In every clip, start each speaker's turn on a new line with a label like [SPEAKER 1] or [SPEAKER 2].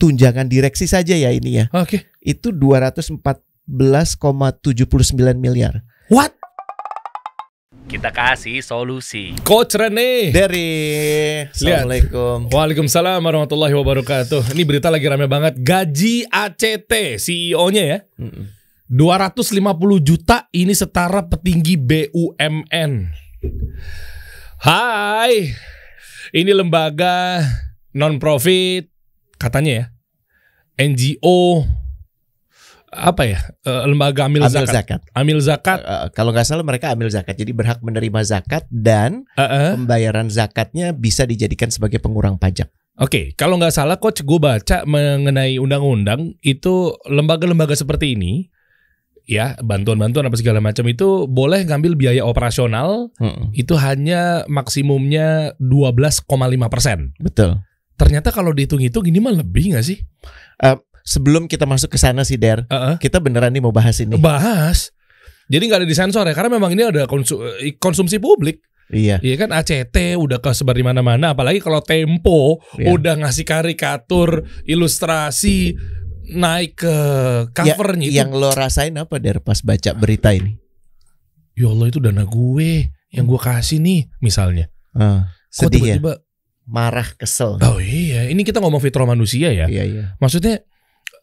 [SPEAKER 1] tunjangan direksi saja ya ini ya.
[SPEAKER 2] Oke.
[SPEAKER 1] Itu 214,79 miliar.
[SPEAKER 2] What?
[SPEAKER 3] Kita kasih solusi.
[SPEAKER 2] Coach Rene.
[SPEAKER 1] Dari Assalamualaikum.
[SPEAKER 2] Waalaikumsalam warahmatullahi wabarakatuh. Ini berita lagi rame banget. Gaji ACT CEO-nya ya.
[SPEAKER 1] Mm-mm.
[SPEAKER 2] 250 juta ini setara petinggi BUMN. Hai. Ini lembaga non profit katanya ya. NGO apa ya? Eh, lembaga amil,
[SPEAKER 1] Amil
[SPEAKER 2] zakat.
[SPEAKER 1] zakat.
[SPEAKER 2] Amil zakat.
[SPEAKER 1] Eh, kalau nggak salah mereka ambil zakat, jadi berhak menerima zakat dan
[SPEAKER 2] Eh, eh.
[SPEAKER 1] pembayaran zakatnya bisa dijadikan sebagai pengurang pajak.
[SPEAKER 2] Oke, kalau nggak salah coach gue baca mengenai undang-undang itu lembaga-lembaga seperti ini ya bantuan-bantuan apa segala macam itu boleh ngambil biaya operasional
[SPEAKER 1] Mm-mm.
[SPEAKER 2] itu hanya maksimumnya 12,5 persen.
[SPEAKER 1] Betul.
[SPEAKER 2] Ternyata kalau dihitung-hitung ini mah lebih nggak sih?
[SPEAKER 1] Sebelum kita masuk ke sana sih, Der,
[SPEAKER 2] Heeh.
[SPEAKER 1] kita beneran nih mau bahas ini.
[SPEAKER 2] Bahas. Jadi nggak ada disensor ya karena memang ini ada konsu- eh, konsumsi publik.
[SPEAKER 1] Iya.
[SPEAKER 2] Iya kan ACT udah kesebar di mana-mana apalagi kalau Tempo
[SPEAKER 1] Iya.
[SPEAKER 2] udah ngasih karikatur, ilustrasi naik ke covernya.
[SPEAKER 1] Ya, Yang lo rasain apa, Der, pas baca berita ini?
[SPEAKER 2] Ya Allah itu dana gue yang gue kasih nih misalnya. Kok
[SPEAKER 1] sedih ya,
[SPEAKER 2] tiba-tiba
[SPEAKER 1] marah, kesel.
[SPEAKER 2] Oh iya, ini kita ngomong fitrah manusia ya.
[SPEAKER 1] Iya, iya.
[SPEAKER 2] Maksudnya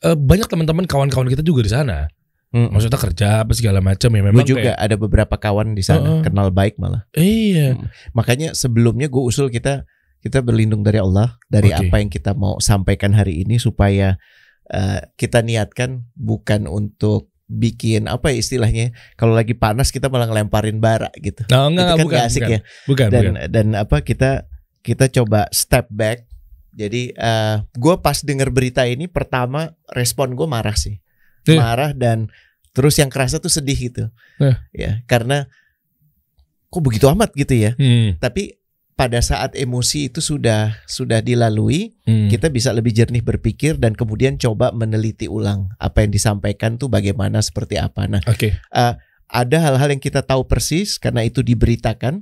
[SPEAKER 2] eh, banyak teman-teman kawan-kawan kita juga di sana.
[SPEAKER 1] Mm-mm.
[SPEAKER 2] Maksudnya kerja apa segala macam ya
[SPEAKER 1] Gue
[SPEAKER 2] memang
[SPEAKER 1] juga ada beberapa kawan di sana
[SPEAKER 2] Heeh.
[SPEAKER 1] kenal baik malah.
[SPEAKER 2] kayak, iya.
[SPEAKER 1] Makanya sebelumnya gue usul kita kita berlindung dari Allah dari
[SPEAKER 2] Oke.
[SPEAKER 1] apa yang kita mau sampaikan hari ini supaya eh, kita niatkan bukan untuk bikin apa ya istilahnya kalau lagi panas kita malah ngelemparin bara gitu.
[SPEAKER 2] Nah, enggak,
[SPEAKER 1] Itu kan
[SPEAKER 2] bukan,
[SPEAKER 1] nggak asik
[SPEAKER 2] bukan.
[SPEAKER 1] ya.
[SPEAKER 2] Bukan,
[SPEAKER 1] Dan
[SPEAKER 2] bukan.
[SPEAKER 1] dan apa kita kita coba step back. Jadi eh gue pas denger berita ini pertama respon gue marah sih,
[SPEAKER 2] Iya.
[SPEAKER 1] marah dan terus yang kerasa tuh sedih gitu,
[SPEAKER 2] Iya.
[SPEAKER 1] ya karena kok begitu amat gitu ya.
[SPEAKER 2] Hmm,
[SPEAKER 1] Tapi pada saat emosi itu sudah sudah dilalui,
[SPEAKER 2] hmm.
[SPEAKER 1] kita bisa lebih jernih berpikir dan kemudian coba meneliti ulang apa yang disampaikan tuh bagaimana seperti apa. Nah,
[SPEAKER 2] Oke.
[SPEAKER 1] ada hal-hal yang kita tahu persis karena itu diberitakan.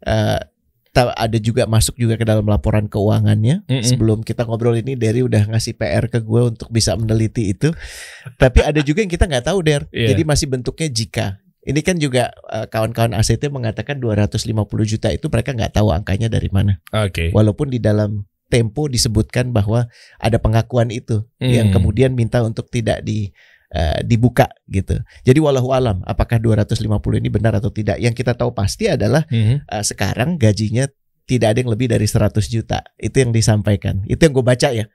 [SPEAKER 1] Eh, ta- ada juga masuk juga ke dalam laporan keuangannya.
[SPEAKER 2] Mm-mm.
[SPEAKER 1] Sebelum kita ngobrol ini, Derry udah ngasih PR ke gue untuk bisa meneliti itu. Tapi ada juga yang kita nggak tahu, Der.
[SPEAKER 2] Iya.
[SPEAKER 1] Jadi masih bentuknya jika. Ini kan juga eh, kawan-kawan ACT mengatakan 250 juta itu mereka nggak tahu angkanya dari mana.
[SPEAKER 2] Oke.
[SPEAKER 1] Walaupun di dalam tempo disebutkan bahwa ada pengakuan itu yang
[SPEAKER 2] Hmm.
[SPEAKER 1] kemudian minta untuk tidak di eh, dibuka gitu. Jadi walau alam apakah 250 ini benar atau tidak. Yang kita tahu pasti adalah
[SPEAKER 2] Mhm.
[SPEAKER 1] eh, sekarang gajinya tidak ada yang lebih dari 100 juta. Itu yang disampaikan. Itu yang gue baca ya.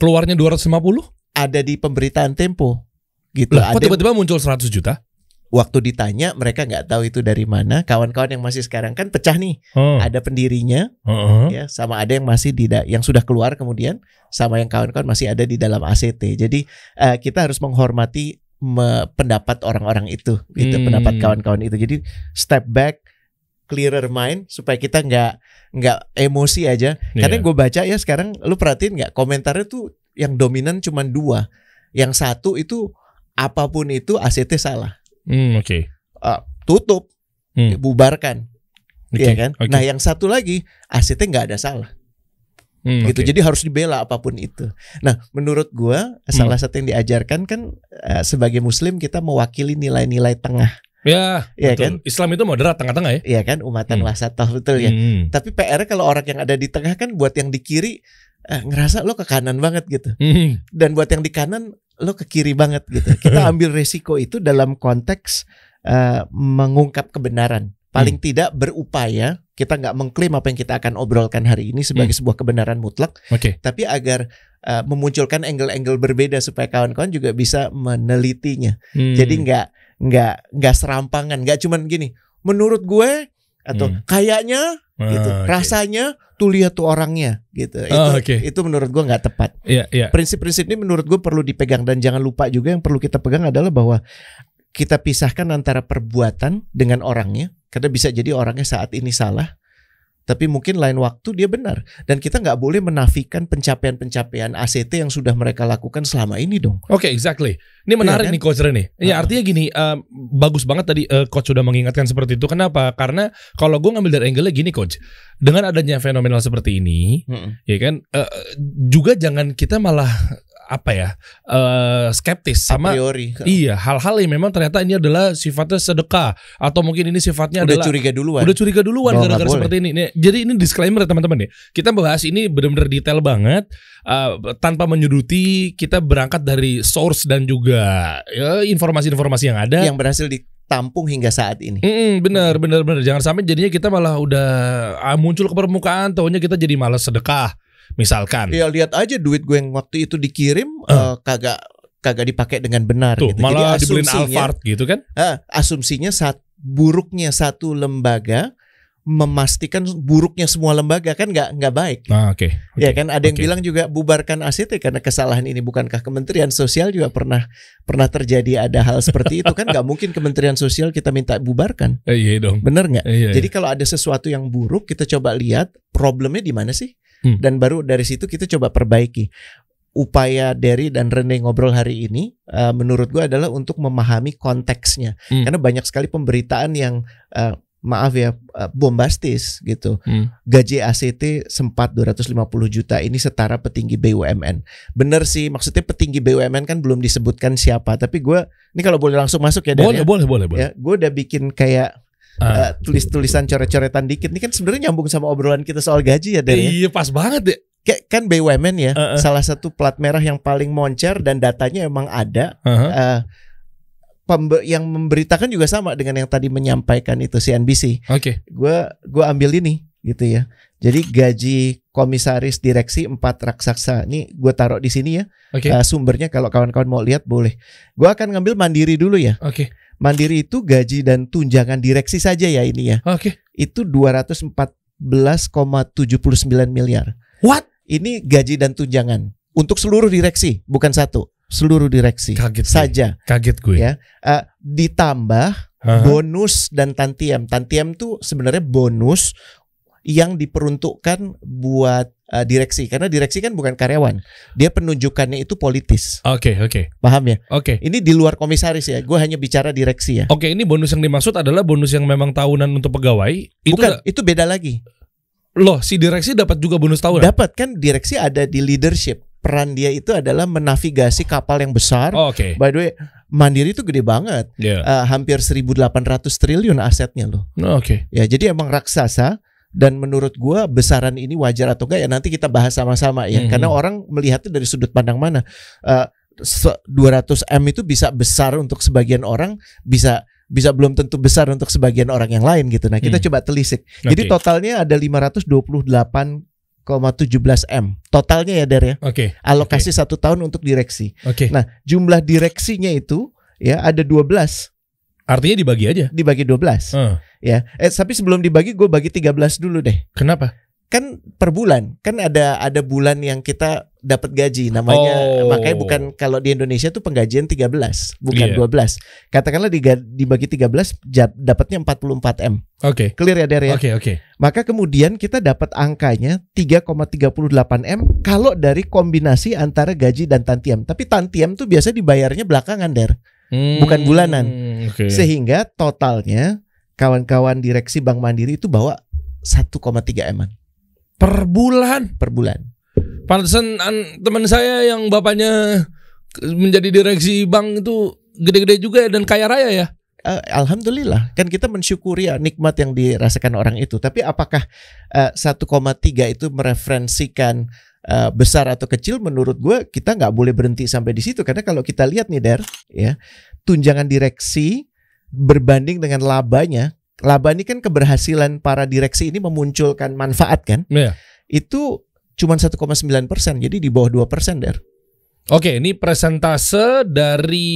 [SPEAKER 2] Keluarnya 250?
[SPEAKER 1] Ada di pemberitaan Tempo gitu.
[SPEAKER 2] Kok
[SPEAKER 1] Ada
[SPEAKER 2] tiba-tiba muncul 100 juta?
[SPEAKER 1] Waktu ditanya mereka nggak tahu itu dari mana. Kawan-kawan yang masih sekarang kan pecah nih.
[SPEAKER 2] Oh.
[SPEAKER 1] Ada pendirinya
[SPEAKER 2] Heeh.
[SPEAKER 1] ya sama ada yang masih di da- yang sudah keluar kemudian sama yang kawan-kawan masih ada di dalam ACT. Jadi eh, kita harus menghormati me- pendapat orang-orang itu gitu,
[SPEAKER 2] Hmm.
[SPEAKER 1] pendapat kawan-kawan itu. Jadi step back, clearer mind supaya kita nggak nggak emosi aja. Karena
[SPEAKER 2] Iya.
[SPEAKER 1] gue baca ya sekarang lu perhatiin nggak komentarnya tuh yang dominan cuma dua. Yang satu itu apa pun itu ACT salah.
[SPEAKER 2] Hmm, oke.
[SPEAKER 1] Eh, tutup,
[SPEAKER 2] Hmm.
[SPEAKER 1] bubarkan,
[SPEAKER 2] Oke,
[SPEAKER 1] Iya kan?
[SPEAKER 2] oke.
[SPEAKER 1] Nah, yang satu lagi ACT nggak ada salah.
[SPEAKER 2] Hmm,
[SPEAKER 1] gitu.
[SPEAKER 2] oke.
[SPEAKER 1] Jadi harus dibela apa pun itu. Nah, menurut gua
[SPEAKER 2] Hmm.
[SPEAKER 1] salah satu yang diajarkan kan eh, sebagai muslim kita mewakili nilai-nilai tengah,
[SPEAKER 2] Ya, betul.
[SPEAKER 1] kan?
[SPEAKER 2] Islam itu moderat tengah-tengah ya.
[SPEAKER 1] Iya kan? Umatan
[SPEAKER 2] Hmm.
[SPEAKER 1] wasatoh betul ya.
[SPEAKER 2] Hmm.
[SPEAKER 1] Tapi PR kalau orang yang ada di tengah kan buat yang di kiri eh, ngerasa lo ke kanan banget gitu.
[SPEAKER 2] Hmm.
[SPEAKER 1] Dan buat yang di kanan lo ke kiri banget gitu. Kita ambil resiko itu dalam konteks eh, mengungkap kebenaran. Paling tidak berupaya kita nggak mengklaim apa yang kita akan obrolkan hari ini sebagai sebuah kebenaran mutlak.
[SPEAKER 2] Oke.
[SPEAKER 1] tapi agar uh, memunculkan angle-angle berbeda supaya kawan-kawan juga bisa menelitinya.
[SPEAKER 2] Hmm.
[SPEAKER 1] Jadi nggak nggak nggak serampangan, nggak cuman gini. Menurut gue atau
[SPEAKER 2] Hmm.
[SPEAKER 1] kayaknya
[SPEAKER 2] Ah,
[SPEAKER 1] gitu,
[SPEAKER 2] oke.
[SPEAKER 1] rasanya tuh lihat tuh orangnya gitu. Itu
[SPEAKER 2] Ah, oke.
[SPEAKER 1] itu menurut gue nggak tepat.
[SPEAKER 2] Iya, iya.
[SPEAKER 1] Prinsip-prinsip ini menurut gue perlu dipegang dan jangan lupa juga yang perlu kita pegang adalah bahwa kita pisahkan antara perbuatan dengan orangnya karena bisa jadi orangnya saat ini salah tapi mungkin lain waktu dia benar. Dan kita nggak boleh menafikan pencapaian-pencapaian ACT yang sudah mereka lakukan selama ini dong.
[SPEAKER 2] Oke, exactly. Ini menarik
[SPEAKER 1] Iya kan?
[SPEAKER 2] nih coach Rene. Ya artinya gini, eh, bagus banget tadi eh, coach sudah mengingatkan seperti itu. Kenapa? Karena kalau gue ngambil dari angle gini coach, dengan adanya fenomenal seperti ini, ya kan, eh, juga jangan kita malah apa ya, eh, skeptis sama
[SPEAKER 1] priori.
[SPEAKER 2] Iya, hal-hal yang memang ternyata ini adalah sifatnya sedekah atau mungkin ini sifatnya
[SPEAKER 1] Udah
[SPEAKER 2] adalah
[SPEAKER 1] curiga duluan.
[SPEAKER 2] udah curiga duluan gara-gara seperti ini. Nih, jadi ini disclaimer ya teman-teman ya. Kita bahas ini benar-benar detail banget uh, tanpa menyuduti. Kita berangkat dari source dan juga ya, informasi-informasi yang ada.
[SPEAKER 1] yang berhasil ditampung hingga saat ini.
[SPEAKER 2] Mm, bener bener bener jangan sampai jadinya kita malah udah ah, muncul ke permukaan tahunya kita jadi malas sedekah misalkan.
[SPEAKER 1] Ya lihat aja duit gue yang waktu itu dikirim eh, kagak kagak dipakai dengan benar
[SPEAKER 2] tuh
[SPEAKER 1] gitu.
[SPEAKER 2] malah
[SPEAKER 1] Jadi
[SPEAKER 2] dibeliin Alphard gitu kan?
[SPEAKER 1] Ah, asumsinya saat buruknya satu lembaga memastikan buruknya semua lembaga kan nggak nggak baik.
[SPEAKER 2] nah oke
[SPEAKER 1] Ya kan ada yang bilang juga bubarkan ACT karena kesalahan ini. Bukankah Kementerian Sosial juga pernah pernah terjadi ada hal seperti itu kan? Nggak mungkin Kementerian Sosial kita minta bubarkan.
[SPEAKER 2] Eh, iya dong.
[SPEAKER 1] Bener nggak?
[SPEAKER 2] Eh, iya,
[SPEAKER 1] Jadi kalau ada sesuatu yang buruk kita coba lihat problemnya di mana sih
[SPEAKER 2] Hmm.
[SPEAKER 1] dan baru dari situ kita coba perbaiki. Upaya Derry dan Rene ngobrol hari ini eh, menurut gue adalah untuk memahami konteksnya
[SPEAKER 2] Hmm.
[SPEAKER 1] karena banyak sekali pemberitaan yang eh, maaf ya eh, bombastis gitu.
[SPEAKER 2] Hmm.
[SPEAKER 1] Gaji ACT sempat 250 juta ini setara petinggi BUMN. Bener sih maksudnya petinggi BUMN kan belum disebutkan siapa tapi gue ini kalau boleh langsung masuk ya Dan
[SPEAKER 2] boleh
[SPEAKER 1] ya.
[SPEAKER 2] boleh boleh boleh
[SPEAKER 1] Ya, gue udah bikin kayak Eh, tulis-tulisan coret-coretan dikit. Ini kan sebenarnya nyambung sama obrolan kita soal gaji ya, Dan. ya.
[SPEAKER 2] iya pas banget ya
[SPEAKER 1] Kayak kan BUMN ya,
[SPEAKER 2] Uh-uh.
[SPEAKER 1] salah satu plat merah yang paling moncer dan datanya emang ada.
[SPEAKER 2] Aha.
[SPEAKER 1] Eh, pembe- yang memberitakan juga sama dengan yang tadi menyampaikan itu CNBC.
[SPEAKER 2] oke
[SPEAKER 1] Gue gua ambil ini gitu ya. Jadi gaji komisaris direksi empat raksasa. Ini gue taruh di sini ya.
[SPEAKER 2] oke
[SPEAKER 1] Eh, sumbernya kalau kawan-kawan mau lihat boleh. Gue akan ngambil mandiri dulu ya.
[SPEAKER 2] oke
[SPEAKER 1] Mandiri itu gaji dan tunjangan direksi saja ya ini ya.
[SPEAKER 2] oke
[SPEAKER 1] Itu 214,79 miliar.
[SPEAKER 2] what
[SPEAKER 1] Ini gaji dan tunjangan untuk seluruh direksi, bukan satu, seluruh direksi
[SPEAKER 2] Kaget gue.
[SPEAKER 1] saja.
[SPEAKER 2] kaget gue
[SPEAKER 1] Ya. Eh, ditambah
[SPEAKER 2] Aha.
[SPEAKER 1] bonus dan tantiem. Tantiem tuh sebenarnya bonus yang diperuntukkan buat eh, direksi karena direksi kan bukan karyawan. Dia penunjukannya itu politis.
[SPEAKER 2] oke oke
[SPEAKER 1] Paham ya?
[SPEAKER 2] oke
[SPEAKER 1] Ini di luar komisaris ya. Gue hanya bicara direksi ya.
[SPEAKER 2] Oke, ini bonus yang dimaksud adalah bonus yang memang tahunan untuk pegawai. Itu
[SPEAKER 1] Bukan, itu beda lagi.
[SPEAKER 2] loh, si direksi dapat juga bonus tahunan.
[SPEAKER 1] Dapat kan direksi ada di leadership. Peran dia itu adalah menavigasi kapal yang besar.
[SPEAKER 2] Oh, Oke.
[SPEAKER 1] By the way, Mandiri itu gede banget.
[SPEAKER 2] Ya.
[SPEAKER 1] Eh, hampir 1800 triliun asetnya loh.
[SPEAKER 2] Oh, Oke.
[SPEAKER 1] Ya, jadi emang raksasa dan menurut gua besaran ini wajar atau enggak ya nanti kita bahas sama-sama ya.
[SPEAKER 2] Mhm.
[SPEAKER 1] Karena orang melihatnya dari sudut pandang mana. Eh, se- 200 M itu bisa besar untuk sebagian orang, bisa bisa belum tentu besar untuk sebagian orang yang lain gitu. Nah, kita
[SPEAKER 2] Hmm.
[SPEAKER 1] coba telisik. Jadi
[SPEAKER 2] Oke.
[SPEAKER 1] totalnya ada 528,17 M. Totalnya ya Der ya.
[SPEAKER 2] Oke.
[SPEAKER 1] Alokasi satu tahun untuk direksi.
[SPEAKER 2] Oke.
[SPEAKER 1] Nah, jumlah direksinya itu ya ada 12
[SPEAKER 2] Artinya dibagi aja.
[SPEAKER 1] dibagi 12
[SPEAKER 2] Eh,
[SPEAKER 1] ya. Eh tapi sebelum dibagi gue bagi 13 dulu deh.
[SPEAKER 2] kenapa?
[SPEAKER 1] Kan per bulan. Kan ada ada bulan yang kita dapat gaji namanya
[SPEAKER 2] Oh.
[SPEAKER 1] makanya bukan kalau di Indonesia tuh penggajian 13, bukan
[SPEAKER 2] Iya.
[SPEAKER 1] 12. Katakanlah diga- dibagi 13 jat- dapatnya 44 M.
[SPEAKER 2] Oke.
[SPEAKER 1] Clear ya Der ya?
[SPEAKER 2] Oke, oke.
[SPEAKER 1] Maka kemudian kita dapat angkanya 3,38 M kalau dari kombinasi antara gaji dan tantiam. Tapi tantiam tuh biasa dibayarnya belakangan Der.
[SPEAKER 2] Hmm,
[SPEAKER 1] Bukan bulanan.
[SPEAKER 2] Oke.
[SPEAKER 1] Sehingga totalnya kawan-kawan direksi Bank Mandiri itu bawa 1,3 M
[SPEAKER 2] Per bulan.
[SPEAKER 1] per bulan.
[SPEAKER 2] Pantesan an- teman saya yang bapaknya menjadi direksi bank itu gede-gede juga dan kaya raya ya.
[SPEAKER 1] Eh, Alhamdulillah kan kita mensyukuri ya nikmat yang dirasakan orang itu. Tapi apakah eh, 1,3 itu mereferensikan eh, besar atau kecil? Menurut gue kita nggak boleh berhenti sampai di situ karena kalau kita lihat nih Der, ya tunjangan direksi berbanding dengan labanya. Laba ini kan keberhasilan para direksi ini memunculkan manfaat kan?
[SPEAKER 2] Iya.
[SPEAKER 1] Itu cuma 1,9 persen, jadi di bawah 2 persen Der.
[SPEAKER 2] Oke, ini presentase dari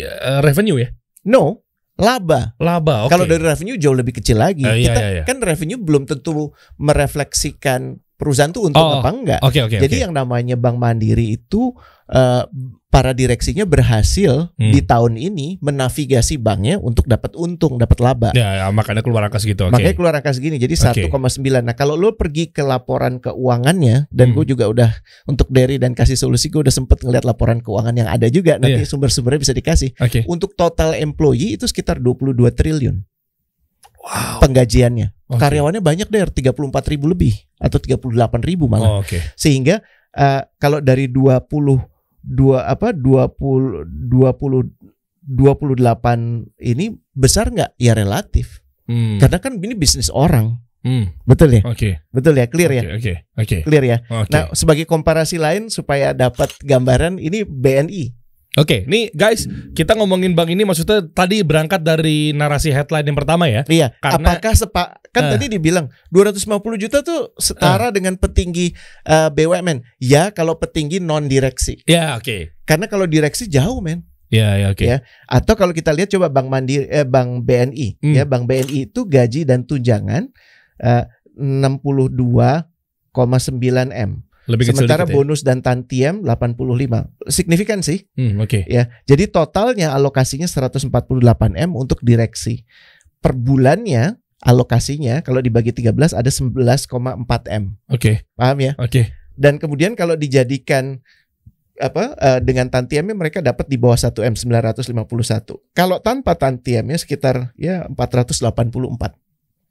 [SPEAKER 2] eh, revenue ya.
[SPEAKER 1] No, laba.
[SPEAKER 2] Laba. Oke.
[SPEAKER 1] Kalau dari revenue jauh lebih kecil lagi.
[SPEAKER 2] Eh, iya,
[SPEAKER 1] kita
[SPEAKER 2] iya, iya.
[SPEAKER 1] kan revenue belum tentu merefleksikan perusahaan tuh untung
[SPEAKER 2] Oh,
[SPEAKER 1] apa enggak.
[SPEAKER 2] Oke oke.
[SPEAKER 1] Jadi
[SPEAKER 2] oke.
[SPEAKER 1] yang namanya Bank Mandiri itu eh, para direksinya berhasil
[SPEAKER 2] Hmm.
[SPEAKER 1] di tahun ini menavigasi banknya untuk dapat untung, dapat laba.
[SPEAKER 2] ya, ya, makanya keluar angka segitu. Oke.
[SPEAKER 1] Makanya keluar angka segini jadi
[SPEAKER 2] Oke.
[SPEAKER 1] 1,9. Nah, kalau lo pergi ke laporan keuangannya dan
[SPEAKER 2] Hmm.
[SPEAKER 1] gue juga udah untuk Derry dan kasih solusi gue udah sempet ngeliat laporan keuangan yang ada juga nanti
[SPEAKER 2] Iya.
[SPEAKER 1] sumber-sumbernya bisa dikasih.
[SPEAKER 2] Oke.
[SPEAKER 1] Untuk total employee itu sekitar 22 triliun
[SPEAKER 2] Wow.
[SPEAKER 1] penggajiannya.
[SPEAKER 2] Oke.
[SPEAKER 1] Karyawannya banyak deh 34 ribu lebih atau 38 ribu malah.
[SPEAKER 2] Oh, Oke.
[SPEAKER 1] Sehingga eh, kalau dari 20 dua apa 20 20 28 ini besar nggak? Ya relatif.
[SPEAKER 2] Hmm.
[SPEAKER 1] Karena kan ini bisnis orang.
[SPEAKER 2] Hmm.
[SPEAKER 1] Betul ya?
[SPEAKER 2] Oke.
[SPEAKER 1] Betul ya? Clear ya?
[SPEAKER 2] Oke. Oke. Oke.
[SPEAKER 1] Clear ya?
[SPEAKER 2] Oke.
[SPEAKER 1] Nah, sebagai komparasi lain supaya dapat gambaran ini BNI.
[SPEAKER 2] Oke, nih guys, kita ngomongin bank ini maksudnya tadi berangkat dari narasi headline yang pertama ya.
[SPEAKER 1] Iya,
[SPEAKER 2] Karena-
[SPEAKER 1] apakah sepa kan
[SPEAKER 2] Eh.
[SPEAKER 1] tadi dibilang 250 juta tuh setara dengan petinggi eh, BUMN. Ya, kalau petinggi non direksi.
[SPEAKER 2] Ya, oke.
[SPEAKER 1] Karena kalau direksi jauh, men.
[SPEAKER 2] Ya, ya, oke.
[SPEAKER 1] Ya. Atau kalau kita lihat coba Bank Mandiri eh, Bank BNI
[SPEAKER 2] Hmm.
[SPEAKER 1] ya, Bank BNI itu gaji dan tunjangan eh, 62,9 M.
[SPEAKER 2] Lebih kecil
[SPEAKER 1] Sementara
[SPEAKER 2] dikit ya.
[SPEAKER 1] bonus dan tantiem 85. Signifikan sih.
[SPEAKER 2] Hmm, oke.
[SPEAKER 1] ya. Jadi totalnya alokasinya 148 M untuk direksi. Per bulannya alokasinya kalau dibagi 13 ada 11,4 M.
[SPEAKER 2] Oke.
[SPEAKER 1] Paham ya?
[SPEAKER 2] Oke.
[SPEAKER 1] Dan kemudian kalau dijadikan apa eh, dengan tantiemnya mereka dapat di bawah 1 M 951. Kalau tanpa tantiemnya sekitar ya 484.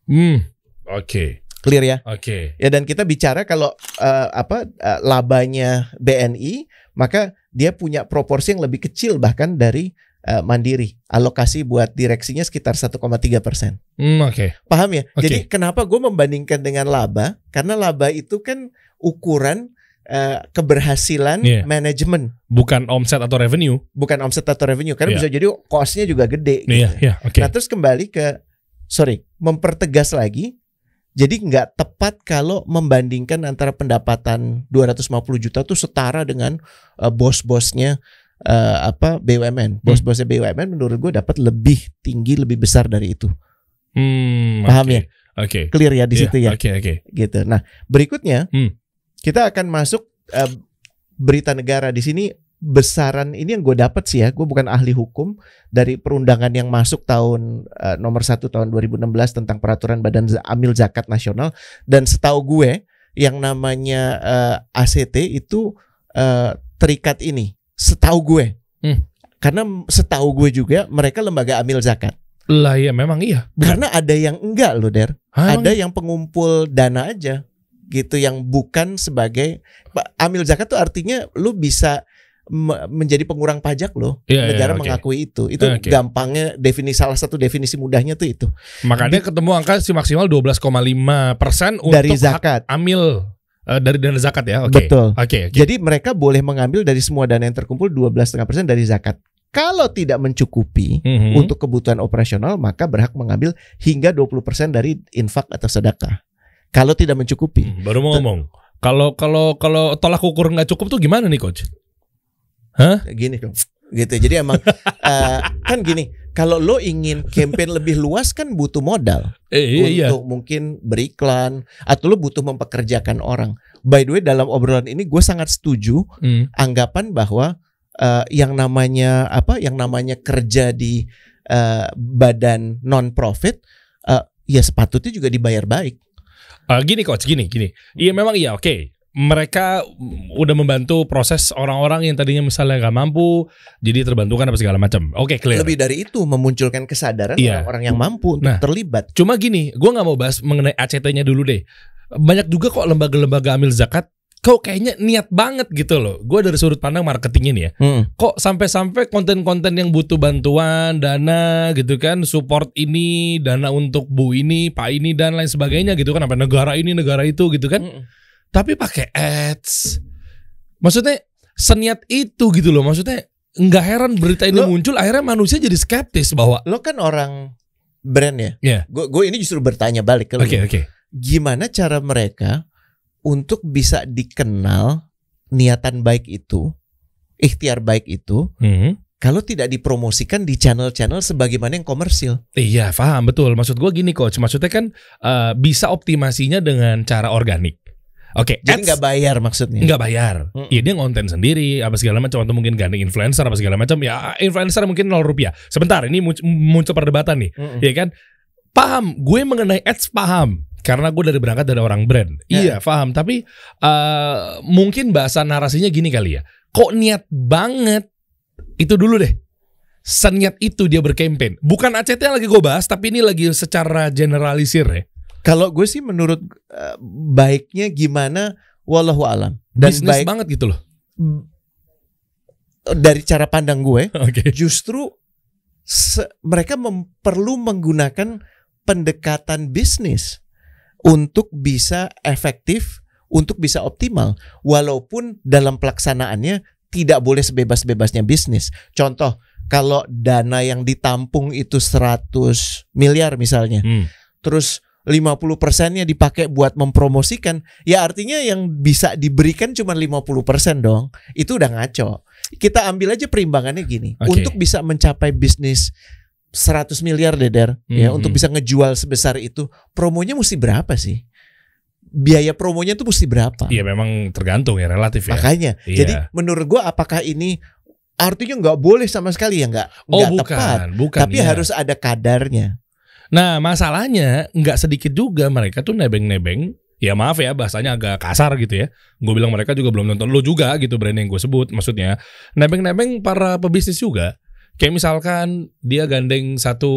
[SPEAKER 2] Hmm. Oke.
[SPEAKER 1] Clear ya?
[SPEAKER 2] Oke.
[SPEAKER 1] Ya dan kita bicara kalau eh, apa eh, labanya BNI maka dia punya proporsi yang lebih kecil bahkan dari eh, Mandiri. Alokasi buat direksinya sekitar 1,3 persen.
[SPEAKER 2] Hmm, oke.
[SPEAKER 1] Paham ya?
[SPEAKER 2] Oke.
[SPEAKER 1] Jadi kenapa gue membandingkan dengan laba? Karena laba itu kan ukuran eh, keberhasilan
[SPEAKER 2] Iya.
[SPEAKER 1] manajemen,
[SPEAKER 2] Bukan omset atau revenue.
[SPEAKER 1] bukan omset atau revenue. Karena
[SPEAKER 2] Iya.
[SPEAKER 1] bisa jadi cost-nya juga gede. gitu.
[SPEAKER 2] Iya, iya, oke.
[SPEAKER 1] Nah terus kembali ke sorry mempertegas lagi. Jadi nggak tepat kalau membandingkan antara pendapatan 250 juta tuh setara dengan eh, bos-bosnya eh, apa
[SPEAKER 2] Hmm.
[SPEAKER 1] BUMN. Bos-bosnya BUMN menurut gue dapat lebih tinggi lebih besar dari itu.
[SPEAKER 2] Hmm,
[SPEAKER 1] Paham
[SPEAKER 2] oke.
[SPEAKER 1] ya?
[SPEAKER 2] Oke.
[SPEAKER 1] Clear ya di
[SPEAKER 2] Iya,
[SPEAKER 1] situ ya.
[SPEAKER 2] Oke, oke.
[SPEAKER 1] Gitu. Nah berikutnya
[SPEAKER 2] Hmm.
[SPEAKER 1] kita akan masuk eh, berita negara di sini besaran ini yang gue dapat sih ya gue bukan ahli hukum dari perundangan yang masuk tahun eh, nomor 1 tahun 2016 tentang peraturan badan amil zakat nasional dan setahu gue yang namanya eh, ACT itu eh, terikat ini setahu gue
[SPEAKER 2] Hmm.
[SPEAKER 1] karena setahu gue juga mereka lembaga amil zakat
[SPEAKER 2] Lah iya memang iya.
[SPEAKER 1] karena ada yang enggak loh der
[SPEAKER 2] Hah,
[SPEAKER 1] ada
[SPEAKER 2] emang?
[SPEAKER 1] yang pengumpul dana aja gitu yang bukan sebagai amil zakat tuh artinya lu bisa menjadi pengurang pajak loh
[SPEAKER 2] Iya, iya,
[SPEAKER 1] negara
[SPEAKER 2] oke.
[SPEAKER 1] mengakui itu itu
[SPEAKER 2] Oke.
[SPEAKER 1] gampangnya definisi salah satu definisi mudahnya tuh itu
[SPEAKER 2] Makanya ketemu angka si maksimal 12,5 persen untuk
[SPEAKER 1] dari zakat
[SPEAKER 2] amil eh, dari dana zakat ya. Oke.
[SPEAKER 1] betul
[SPEAKER 2] Oke, oke.
[SPEAKER 1] jadi mereka boleh mengambil dari semua dana yang terkumpul 12,5% dari zakat kalau tidak mencukupi
[SPEAKER 2] Mhm.
[SPEAKER 1] untuk kebutuhan operasional maka berhak mengambil hingga 20% dari infak atau sedekah kalau tidak mencukupi
[SPEAKER 2] Hmm, baru mau ngomong. Kalau kalau kalau tolak ukur nggak cukup tuh gimana nih coach?
[SPEAKER 1] Gini dong gitu jadi emang eh, kan gini kalau lo ingin campaign lebih luas kan butuh modal
[SPEAKER 2] Eh, iya iya.
[SPEAKER 1] untuk mungkin beriklan atau lo butuh mempekerjakan orang by the way dalam obrolan ini gue sangat setuju
[SPEAKER 2] Hmm.
[SPEAKER 1] anggapan bahwa eh, yang namanya apa yang namanya kerja di eh, badan non profit eh, ya sepatutnya juga dibayar baik
[SPEAKER 2] Eh, gini coach, gini gini. Iya memang iya oke. Mereka udah membantu proses orang-orang yang tadinya misalnya nggak mampu, jadi terbantukan apa segala macam. Oke clear.
[SPEAKER 1] lebih dari itu memunculkan kesadaran
[SPEAKER 2] Iya.
[SPEAKER 1] orang-orang yang mampu untuk
[SPEAKER 2] Nah.
[SPEAKER 1] terlibat
[SPEAKER 2] Cuma gini, gue nggak mau bahas mengenai ACT-nya dulu deh. Banyak juga kok lembaga-lembaga amil zakat, kok kayaknya niat banget gitu loh. Gue dari sudut pandang marketingnya nih ya.
[SPEAKER 1] Hmm.
[SPEAKER 2] Kok sampai-sampai konten-konten yang butuh bantuan, dana gitu kan, support ini, dana untuk bu ini, pak ini dan lain sebagainya gitu kan, apa negara ini, negara itu gitu kan.
[SPEAKER 1] Mm-mm.
[SPEAKER 2] Tapi pakai ads. Maksudnya seniat itu gitu loh. Maksudnya nggak heran berita ini
[SPEAKER 1] Lo-
[SPEAKER 2] muncul, akhirnya manusia jadi skeptis bahwa
[SPEAKER 1] lo kan orang brand ya.
[SPEAKER 2] Iya.
[SPEAKER 1] Gue ini justru bertanya balik ke lo.
[SPEAKER 2] oke oke.
[SPEAKER 1] Gimana cara mereka untuk bisa dikenal niatan baik itu, ikhtiar baik itu,
[SPEAKER 2] Hmm.
[SPEAKER 1] kalau tidak dipromosikan di channel-channel sebagaimana yang komersil?
[SPEAKER 2] Iya, paham betul. Maksud gua gini coach, maksudnya kan eh, bisa optimasinya dengan cara organik. Oke,
[SPEAKER 1] Jadi
[SPEAKER 2] ads
[SPEAKER 1] nggak bayar maksudnya.
[SPEAKER 2] nggak bayar. Iya dia ngonten sendiri apa segala macam atau mungkin gandeng influencer apa segala macam. Ya influencer mungkin 0 rupiah. Sebentar ini muncul, perdebatan nih.
[SPEAKER 1] Mm-mm.
[SPEAKER 2] Iya kan? Paham, gue mengenai ads paham. Karena gue dari berangkat dari orang brand.
[SPEAKER 1] Ya.
[SPEAKER 2] Iya, paham. Tapi eh, mungkin bahasa narasinya gini kali ya. Kok niat banget? Itu dulu deh. Seniat itu dia berkampanye. Bukan ACT yang lagi gue bahas, tapi ini lagi secara generalisir ya.
[SPEAKER 1] Kalau gue sih menurut eh, baiknya gimana wallahu alam. Dan
[SPEAKER 2] Bisnis
[SPEAKER 1] baik
[SPEAKER 2] banget gitu loh.
[SPEAKER 1] dari cara pandang gue
[SPEAKER 2] Oke.
[SPEAKER 1] justru mereka perlu menggunakan pendekatan bisnis untuk bisa efektif, untuk bisa optimal, walaupun dalam pelaksanaannya tidak boleh sebebas-bebasnya bisnis. Contoh, kalau dana yang ditampung itu 100 miliar misalnya,
[SPEAKER 2] Hmm.
[SPEAKER 1] terus 50 persennya dipakai buat mempromosikan, ya artinya yang bisa diberikan cuma 50 persen dong. Itu udah ngaco. Kita ambil aja perimbangannya gini.
[SPEAKER 2] Oke.
[SPEAKER 1] Untuk bisa mencapai bisnis 100 miliar deder, ya
[SPEAKER 2] Mhm.
[SPEAKER 1] untuk bisa ngejual sebesar itu, promonya mesti berapa sih? Biaya promonya tuh mesti berapa?
[SPEAKER 2] Iya memang tergantung ya relatif ya.
[SPEAKER 1] Makanya,
[SPEAKER 2] Iya.
[SPEAKER 1] jadi menurut gua apakah ini artinya nggak boleh sama sekali ya nggak
[SPEAKER 2] Oh bukan,
[SPEAKER 1] tepat.
[SPEAKER 2] bukan.
[SPEAKER 1] Tapi
[SPEAKER 2] iya.
[SPEAKER 1] harus ada kadarnya.
[SPEAKER 2] Nah masalahnya nggak sedikit juga mereka tuh nebeng-nebeng. Ya maaf ya bahasanya agak kasar gitu ya. Gue bilang mereka juga belum nonton lo juga gitu brand yang gue sebut. Maksudnya nebeng-nebeng para pebisnis juga. Kayak misalkan dia gandeng satu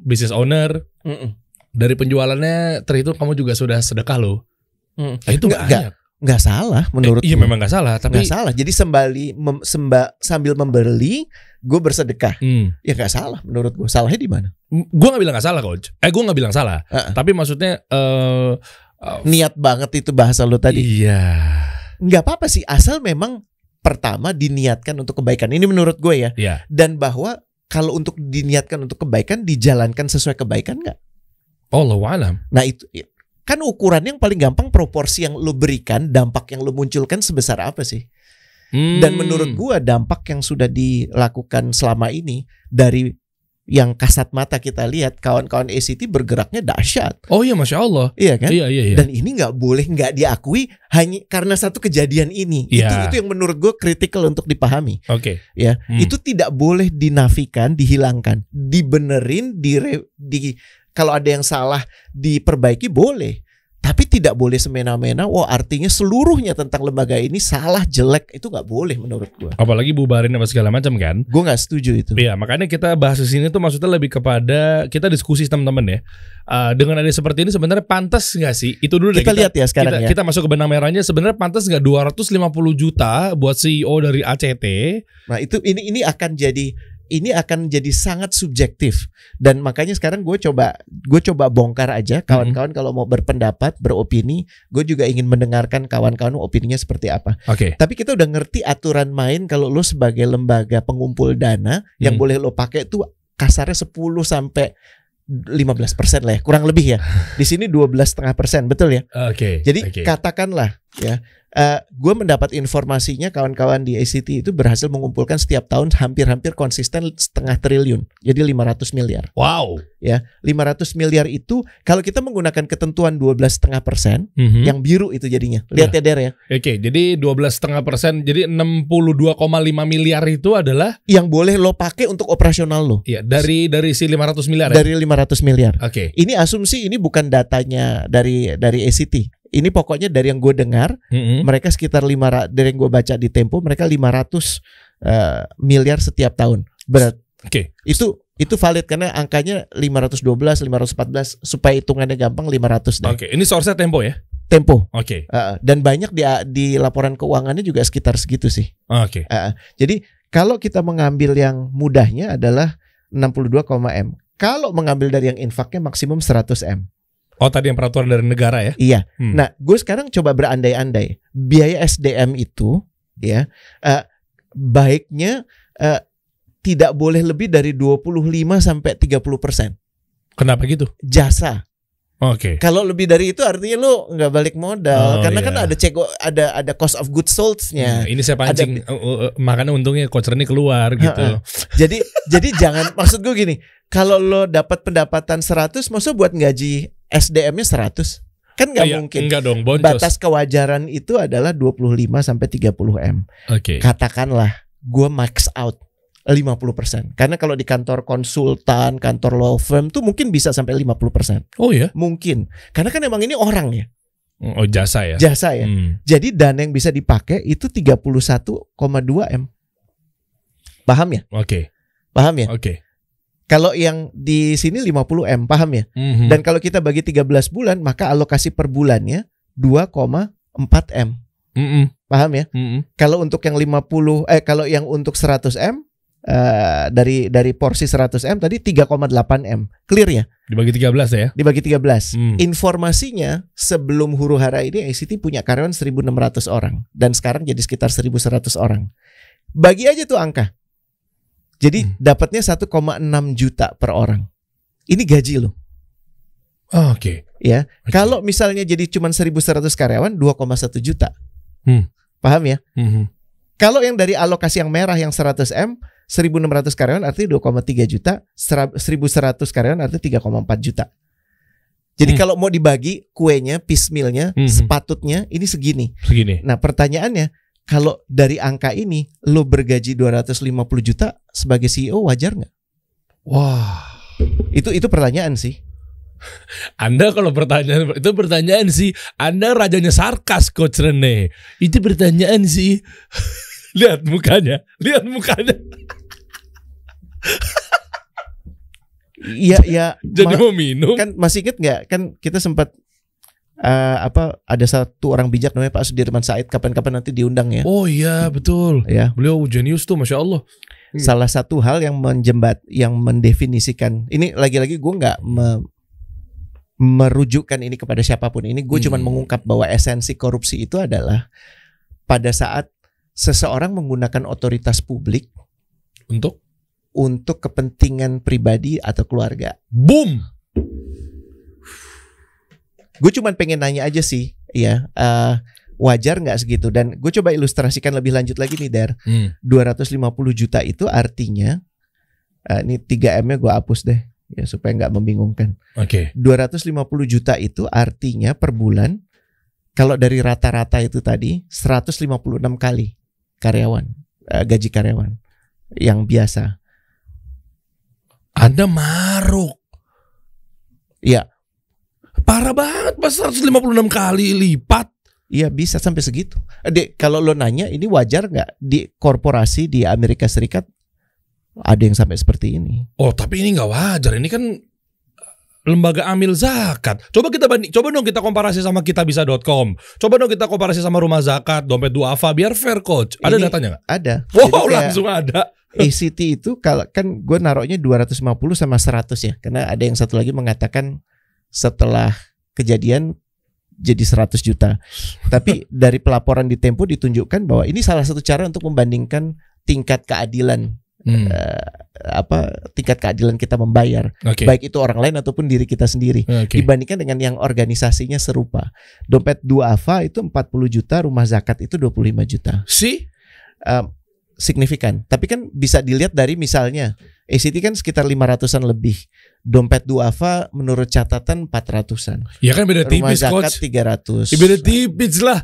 [SPEAKER 2] business owner
[SPEAKER 1] Mm-mm.
[SPEAKER 2] dari penjualannya terhitung kamu juga sudah sedekah lo.
[SPEAKER 1] Mm.
[SPEAKER 2] Nah, itu
[SPEAKER 1] Nggak-
[SPEAKER 2] banyak.
[SPEAKER 1] nggak salah menurut
[SPEAKER 2] Eh, iya memang nggak salah tapi
[SPEAKER 1] nggak salah jadi sembali mem- semba, sambil membeli gue bersedekah
[SPEAKER 2] hmm,
[SPEAKER 1] ya nggak salah menurut gue salahnya di mana
[SPEAKER 2] gue nggak bilang nggak salah coach. Eh gue nggak bilang salah.
[SPEAKER 1] Uh-uh.
[SPEAKER 2] Tapi maksudnya eh eh,
[SPEAKER 1] niat banget itu bahasa lo tadi
[SPEAKER 2] Iya.
[SPEAKER 1] nggak apa-apa sih asal memang pertama diniatkan untuk kebaikan ini menurut gue ya
[SPEAKER 2] Iya.
[SPEAKER 1] dan bahwa kalau untuk diniatkan untuk kebaikan dijalankan sesuai kebaikan nggak
[SPEAKER 2] Allah alam.
[SPEAKER 1] nah itu kan ukuran yang paling gampang proporsi yang lo berikan dampak yang lo munculkan sebesar apa sih
[SPEAKER 2] Hmm.
[SPEAKER 1] Dan menurut gua dampak yang sudah dilakukan selama ini dari yang kasat mata kita lihat kawan-kawan ACT bergeraknya dahsyat,
[SPEAKER 2] Oh iya masya Allah.
[SPEAKER 1] iya kan?
[SPEAKER 2] Iya iya iya.
[SPEAKER 1] Dan ini nggak boleh nggak diakui hanya karena satu kejadian ini. Itu
[SPEAKER 2] Iya.
[SPEAKER 1] itu yang menurut gue kritikal untuk dipahami.
[SPEAKER 2] Oke.
[SPEAKER 1] Ya,
[SPEAKER 2] Hmm.
[SPEAKER 1] itu tidak boleh dinafikan, dihilangkan, dibenerin, dire, di kalau ada yang salah diperbaiki boleh. Tapi tidak boleh semena-mena. Wah artinya seluruhnya tentang lembaga ini salah jelek itu nggak boleh menurut gua.
[SPEAKER 2] Apalagi bubarin apa segala macam kan.
[SPEAKER 1] Gue nggak setuju itu.
[SPEAKER 2] Iya, makanya kita bahas di sini tuh maksudnya lebih kepada kita diskusi teman-teman ya. Eh, dengan ada seperti ini sebenarnya pantas nggak sih? Itu dulu deh
[SPEAKER 1] Kita lihat ya sekarang
[SPEAKER 2] kita,
[SPEAKER 1] ya.
[SPEAKER 2] kita masuk ke benang merahnya sebenarnya pantas nggak 250 juta buat CEO dari ACT?
[SPEAKER 1] Nah itu ini ini akan jadi ini akan jadi sangat subjektif dan makanya sekarang gue coba gue coba bongkar aja kawan-kawan kalau mau berpendapat beropini gue juga ingin mendengarkan kawan-kawan opininya seperti apa
[SPEAKER 2] Oke.
[SPEAKER 1] tapi kita udah ngerti aturan main kalau lo sebagai lembaga pengumpul dana yang
[SPEAKER 2] Hmm.
[SPEAKER 1] boleh lo pakai tuh kasarnya 10 sampai 15 persen lah ya kurang lebih ya di sini 12 setengah persen betul ya
[SPEAKER 2] Oke.
[SPEAKER 1] jadi
[SPEAKER 2] oke.
[SPEAKER 1] katakanlah ya, gue mendapat informasinya kawan-kawan di ACT itu berhasil mengumpulkan setiap tahun hampir-hampir konsisten setengah triliun, jadi 500 miliar.
[SPEAKER 2] wow.
[SPEAKER 1] Ya, 500 miliar itu kalau kita menggunakan ketentuan 12 setengah persen,
[SPEAKER 2] Mhm.
[SPEAKER 1] yang biru itu jadinya. Lihat ya Der ya,
[SPEAKER 2] Oke, jadi 12 setengah persen, jadi 62,5 miliar itu adalah
[SPEAKER 1] yang boleh lo pakai untuk operasional lo
[SPEAKER 2] ya dari dari si 500 miliar ya.
[SPEAKER 1] dari 500 miliar.
[SPEAKER 2] Oke.
[SPEAKER 1] Ini asumsi ini bukan datanya dari dari ACT. Ini pokoknya dari yang gue dengar
[SPEAKER 2] Mhm.
[SPEAKER 1] mereka sekitar lima dari yang gue baca di Tempo mereka 500 eh, miliar setiap tahun. Berat
[SPEAKER 2] Oke.
[SPEAKER 1] itu itu valid karena angkanya 512, 514 supaya hitungannya gampang 500 deh.
[SPEAKER 2] Oke, ini source Tempo ya.
[SPEAKER 1] Tempo.
[SPEAKER 2] Oke.
[SPEAKER 1] Eh, dan banyak di di laporan keuangannya juga sekitar segitu sih.
[SPEAKER 2] Oke.
[SPEAKER 1] Eh, jadi kalau kita mengambil yang mudahnya adalah 62, M. Kalau mengambil dari yang infaknya maksimum 100 M.
[SPEAKER 2] Oh, tadi yang peraturan dari negara ya.
[SPEAKER 1] Iya.
[SPEAKER 2] Hmm.
[SPEAKER 1] Nah, gue sekarang coba berandai-andai. Biaya SDM itu ya eh, baiknya eh, tidak boleh lebih dari 25 sampai 30 persen
[SPEAKER 2] Kenapa gitu?
[SPEAKER 1] jasa.
[SPEAKER 2] Oke.
[SPEAKER 1] Kalau lebih dari itu artinya lu nggak balik modal
[SPEAKER 2] Oh,
[SPEAKER 1] karena
[SPEAKER 2] iya.
[SPEAKER 1] kan ada cego ada ada cost of goods sold-nya.
[SPEAKER 2] Nah, ini saya pancing uh, uh, uh, makanya untungnya coach ini keluar gitu.
[SPEAKER 1] Jadi jadi jangan maksud gue gini, kalau lo dapat pendapatan 100 maksud buat gaji SDM-nya 100. Kan nggak
[SPEAKER 2] Iya,
[SPEAKER 1] mungkin.
[SPEAKER 2] Enggak dong, boncos.
[SPEAKER 1] Batas kewajaran itu adalah 25 sampai 30 M.
[SPEAKER 2] Oke.
[SPEAKER 1] Katakanlah gue max out 50%. Karena kalau di kantor konsultan, kantor law firm tuh mungkin bisa sampai 50%.
[SPEAKER 2] Oh ya?
[SPEAKER 1] Mungkin. Karena kan emang ini orang ya,
[SPEAKER 2] Oh jasa ya.
[SPEAKER 1] jasa ya.
[SPEAKER 2] Hmm.
[SPEAKER 1] Jadi dana yang bisa dipakai itu 31,2 M. Paham ya?
[SPEAKER 2] Oke.
[SPEAKER 1] Paham ya?
[SPEAKER 2] Oke.
[SPEAKER 1] Kalau yang di sini 50 M, paham ya?
[SPEAKER 2] Mhm.
[SPEAKER 1] Dan kalau kita bagi 13 bulan, maka alokasi per bulannya 2,4 M.
[SPEAKER 2] Mm-mm.
[SPEAKER 1] Paham ya?
[SPEAKER 2] Mm-mm.
[SPEAKER 1] Kalau untuk yang 50 eh kalau yang untuk 100 M eh, dari dari porsi 100 M tadi 3,8 M. Clear ya?
[SPEAKER 2] Dibagi 13 ya.
[SPEAKER 1] Dibagi 13.
[SPEAKER 2] Hmm.
[SPEAKER 1] Informasinya sebelum huru hara ini ACT punya karyawan 1600 orang dan sekarang jadi sekitar 1100 orang. Bagi aja tuh angka. Jadi
[SPEAKER 2] Hmm.
[SPEAKER 1] dapatnya 1,6 juta per orang. Ini gaji loh.
[SPEAKER 2] Oh, Oke.
[SPEAKER 1] Ya,
[SPEAKER 2] Oke.
[SPEAKER 1] kalau misalnya jadi cuma 1100 karyawan 2,1 juta.
[SPEAKER 2] Hmm.
[SPEAKER 1] Paham ya?
[SPEAKER 2] Mhm.
[SPEAKER 1] Kalau yang dari alokasi yang merah yang 100 M, 1600 karyawan artinya 2,3 juta, sera- 1100 karyawan artinya 3,4 juta. Jadi
[SPEAKER 2] Hmm.
[SPEAKER 1] kalau mau dibagi kuenya, piecemealnya,
[SPEAKER 2] Mhm.
[SPEAKER 1] sepatutnya ini segini.
[SPEAKER 2] Segini.
[SPEAKER 1] Nah, pertanyaannya, kalau dari angka ini lo bergaji 250 juta sebagai CEO wajar nggak?
[SPEAKER 2] Wah.
[SPEAKER 1] Itu itu pertanyaan sih.
[SPEAKER 2] Anda kalau pertanyaan itu pertanyaan sih, Anda rajanya sarkas coach Rene. Itu pertanyaan sih. lihat mukanya, lihat mukanya.
[SPEAKER 1] Iya, ya.
[SPEAKER 2] Jadi
[SPEAKER 1] ma-
[SPEAKER 2] mau minum.
[SPEAKER 1] kan masih inget nggak? Kan kita sempat eh, apa ada satu orang bijak namanya Pak Sudirman Said kapan-kapan nanti diundang ya.
[SPEAKER 2] Oh iya betul.
[SPEAKER 1] Ya,
[SPEAKER 2] Beliau jenius tuh, masya Allah. Hmm.
[SPEAKER 1] salah satu hal yang menjembat yang mendefinisikan ini lagi-lagi gue nggak me- merujukkan ini kepada siapa pun ini gue cuman
[SPEAKER 2] Hmm.
[SPEAKER 1] mengungkap bahwa esensi korupsi itu adalah pada saat seseorang menggunakan otoritas publik
[SPEAKER 2] Untuk
[SPEAKER 1] untuk kepentingan pribadi atau keluarga
[SPEAKER 2] boom.
[SPEAKER 1] gue cuman pengen nanya aja sih ya eh, wajar nggak segitu dan gue coba ilustrasikan lebih lanjut lagi nih Der
[SPEAKER 2] Hmm.
[SPEAKER 1] 250 juta itu artinya eh, ini 3 M nya gue hapus deh ya supaya nggak membingungkan
[SPEAKER 2] Oke.
[SPEAKER 1] 250 juta itu artinya per bulan kalau dari rata-rata itu tadi 156 kali karyawan eh, gaji karyawan yang biasa
[SPEAKER 2] Anda maruk.
[SPEAKER 1] Iya.
[SPEAKER 2] Parah banget, pas 156 kali lipat.
[SPEAKER 1] Iya bisa sampai segitu. Dek, kalau lo nanya ini wajar nggak di korporasi di Amerika Serikat ada yang sampai seperti ini?
[SPEAKER 2] Oh, tapi ini nggak wajar. Ini kan lembaga amil zakat. Coba kita banding, coba dong kita komparasi sama kitabisa.com. Coba dong kita komparasi sama rumah zakat, dompet duafa biar fair coach. Ada
[SPEAKER 1] Ini-
[SPEAKER 2] datanya nggak?
[SPEAKER 1] Ada.
[SPEAKER 2] Wow, langsung ada.
[SPEAKER 1] ACT itu kalau kan gue naruhnya 250 sama 100 ya. Karena ada yang satu lagi mengatakan setelah kejadian jadi 100 juta. Tapi dari pelaporan di Tempo ditunjukkan bahwa ini salah satu cara untuk membandingkan tingkat keadilan
[SPEAKER 2] Hmm,
[SPEAKER 1] eh, apa tingkat keadilan kita membayar,
[SPEAKER 2] Oke.
[SPEAKER 1] baik itu orang lain ataupun diri kita sendiri.
[SPEAKER 2] Oke.
[SPEAKER 1] dibandingkan dengan yang organisasinya serupa. Dompet duafa itu 40 juta, rumah zakat itu 25 juta.
[SPEAKER 2] Si
[SPEAKER 1] Eh, signifikan. Tapi kan bisa dilihat dari misalnya ACT kan sekitar 500-an lebih. Dompet duafa menurut catatan 400-an.
[SPEAKER 2] Ya kan beda
[SPEAKER 1] Rumah
[SPEAKER 2] tipis
[SPEAKER 1] zakat
[SPEAKER 2] coach.
[SPEAKER 1] 300.
[SPEAKER 2] Ya beda tipis lah.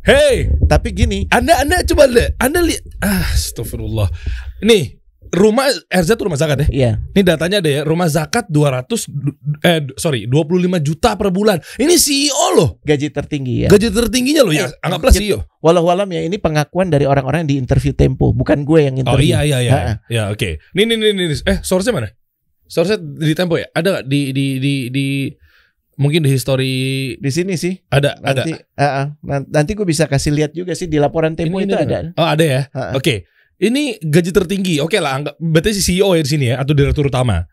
[SPEAKER 2] Hey,
[SPEAKER 1] Tapi gini,
[SPEAKER 2] Anda Anda coba lihat. Anda lihat. Ah, astagfirullah. Nih, rumah RZ tuh rumah zakat ya.
[SPEAKER 1] ya
[SPEAKER 2] Ini datanya ada ya, rumah zakat 200 du- eh sorry, 25 juta per bulan. Ini CEO loh.
[SPEAKER 1] gaji tertinggi ya.
[SPEAKER 2] Gaji tertingginya loh ya.
[SPEAKER 1] Eh,
[SPEAKER 2] Anggaplah. CEO.
[SPEAKER 1] Walau walam ya ini pengakuan dari orang-orang yang di interview Tempo, bukan gue yang
[SPEAKER 2] Oh
[SPEAKER 1] interview.
[SPEAKER 2] iya iya iya.
[SPEAKER 1] Ha-ha.
[SPEAKER 2] Ya, oke. Nih nih nih nih. Eh, source-nya mana? Source-nya di Tempo ya? Ada nggak di di di di mungkin di history
[SPEAKER 1] Di sini sih.
[SPEAKER 2] ada ada.
[SPEAKER 1] Nanti, ah. Nan- nanti gue bisa kasih lihat juga sih di laporan Tempo
[SPEAKER 2] Ini-
[SPEAKER 1] itu
[SPEAKER 2] ini
[SPEAKER 1] ada.
[SPEAKER 2] Oh, ada ya.
[SPEAKER 1] Ha-ha.
[SPEAKER 2] Oke. Ini gaji tertinggi. Oke lah, anggap berarti si CEO ya di sini ya atau direktur utama.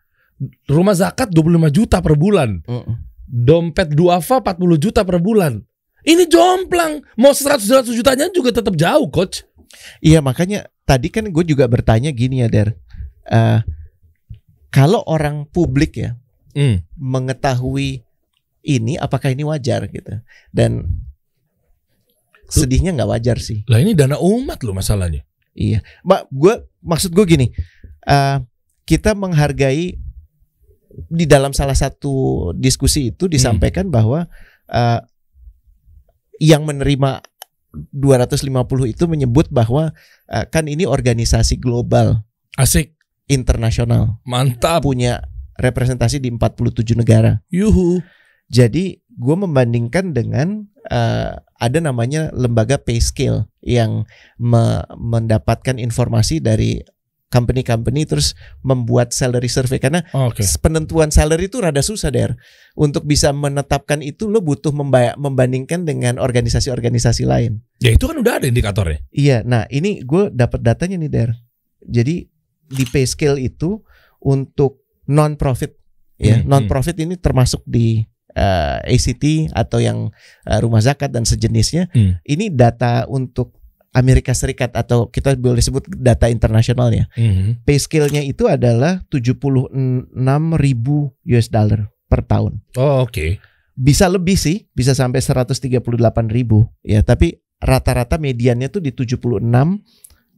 [SPEAKER 2] Rumah zakat 25 juta per bulan.
[SPEAKER 1] Mm-mm.
[SPEAKER 2] Dompet duafa 40 juta per bulan. Ini jomplang. Mau 100 100 jutanya juga tetap jauh, coach.
[SPEAKER 1] Iya makanya tadi kan gue juga bertanya gini ya Der, Eh, kalau orang publik ya
[SPEAKER 2] Hmm.
[SPEAKER 1] mengetahui ini, apakah ini wajar gitu? Dan sedihnya nggak wajar sih.
[SPEAKER 2] Lah ini dana umat loh masalahnya.
[SPEAKER 1] Iya, mak gue maksud gue gini, eh, kita menghargai di dalam salah satu diskusi itu disampaikan bahwa eh, yang menerima 250 itu menyebut bahwa eh, kan ini organisasi global
[SPEAKER 2] Asik,
[SPEAKER 1] internasional
[SPEAKER 2] mantap.
[SPEAKER 1] punya representasi di 47 negara.
[SPEAKER 2] Yuhu.
[SPEAKER 1] Jadi gue membandingkan dengan eh, ada namanya lembaga PayScale yang me- mendapatkan informasi dari company-company terus membuat salary survey karena
[SPEAKER 2] Oke.
[SPEAKER 1] penentuan salary itu rada susah der. Untuk bisa menetapkan itu lo butuh memba- membandingkan dengan organisasi-organisasi lain.
[SPEAKER 2] Ya itu kan udah ada indikatornya.
[SPEAKER 1] Iya, nah ini gue dapat datanya nih der. Jadi di PayScale itu untuk non profit ya,
[SPEAKER 2] Hmm,
[SPEAKER 1] non profit ini termasuk di eh, ACT atau yang eh, rumah zakat dan sejenisnya.
[SPEAKER 2] Hmm.
[SPEAKER 1] Ini data untuk Amerika Serikat atau kita boleh sebut data internasional ya.
[SPEAKER 2] Mhm.
[SPEAKER 1] PayScale-nya itu adalah 76 ribu US dollar per tahun.
[SPEAKER 2] Oh oke.
[SPEAKER 1] Bisa lebih sih, bisa sampai 138 ribu ya. Tapi rata-rata mediannya tuh di 76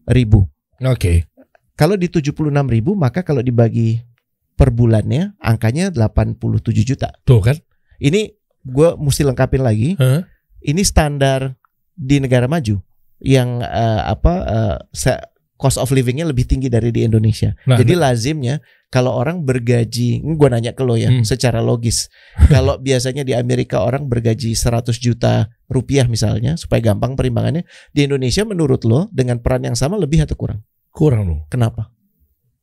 [SPEAKER 1] ribu.
[SPEAKER 2] Oke.
[SPEAKER 1] Kalau di 76 ribu maka kalau dibagi per bulannya angkanya 87 juta.
[SPEAKER 2] Tuh kan.
[SPEAKER 1] Ini gue mesti lengkapin lagi.
[SPEAKER 2] Hah?
[SPEAKER 1] Ini standar di negara maju yang eh, apa se- cost of livingnya lebih tinggi dari di Indonesia.
[SPEAKER 2] Nah,
[SPEAKER 1] Jadi lazimnya kalau orang bergaji, gue nanya ke lo ya,
[SPEAKER 2] Hmm.
[SPEAKER 1] secara logis. kalau biasanya di Amerika orang bergaji 100 juta rupiah misalnya, supaya gampang perimbangannya, di Indonesia menurut lo dengan peran yang sama lebih atau kurang?
[SPEAKER 2] kurang dong.
[SPEAKER 1] Kenapa?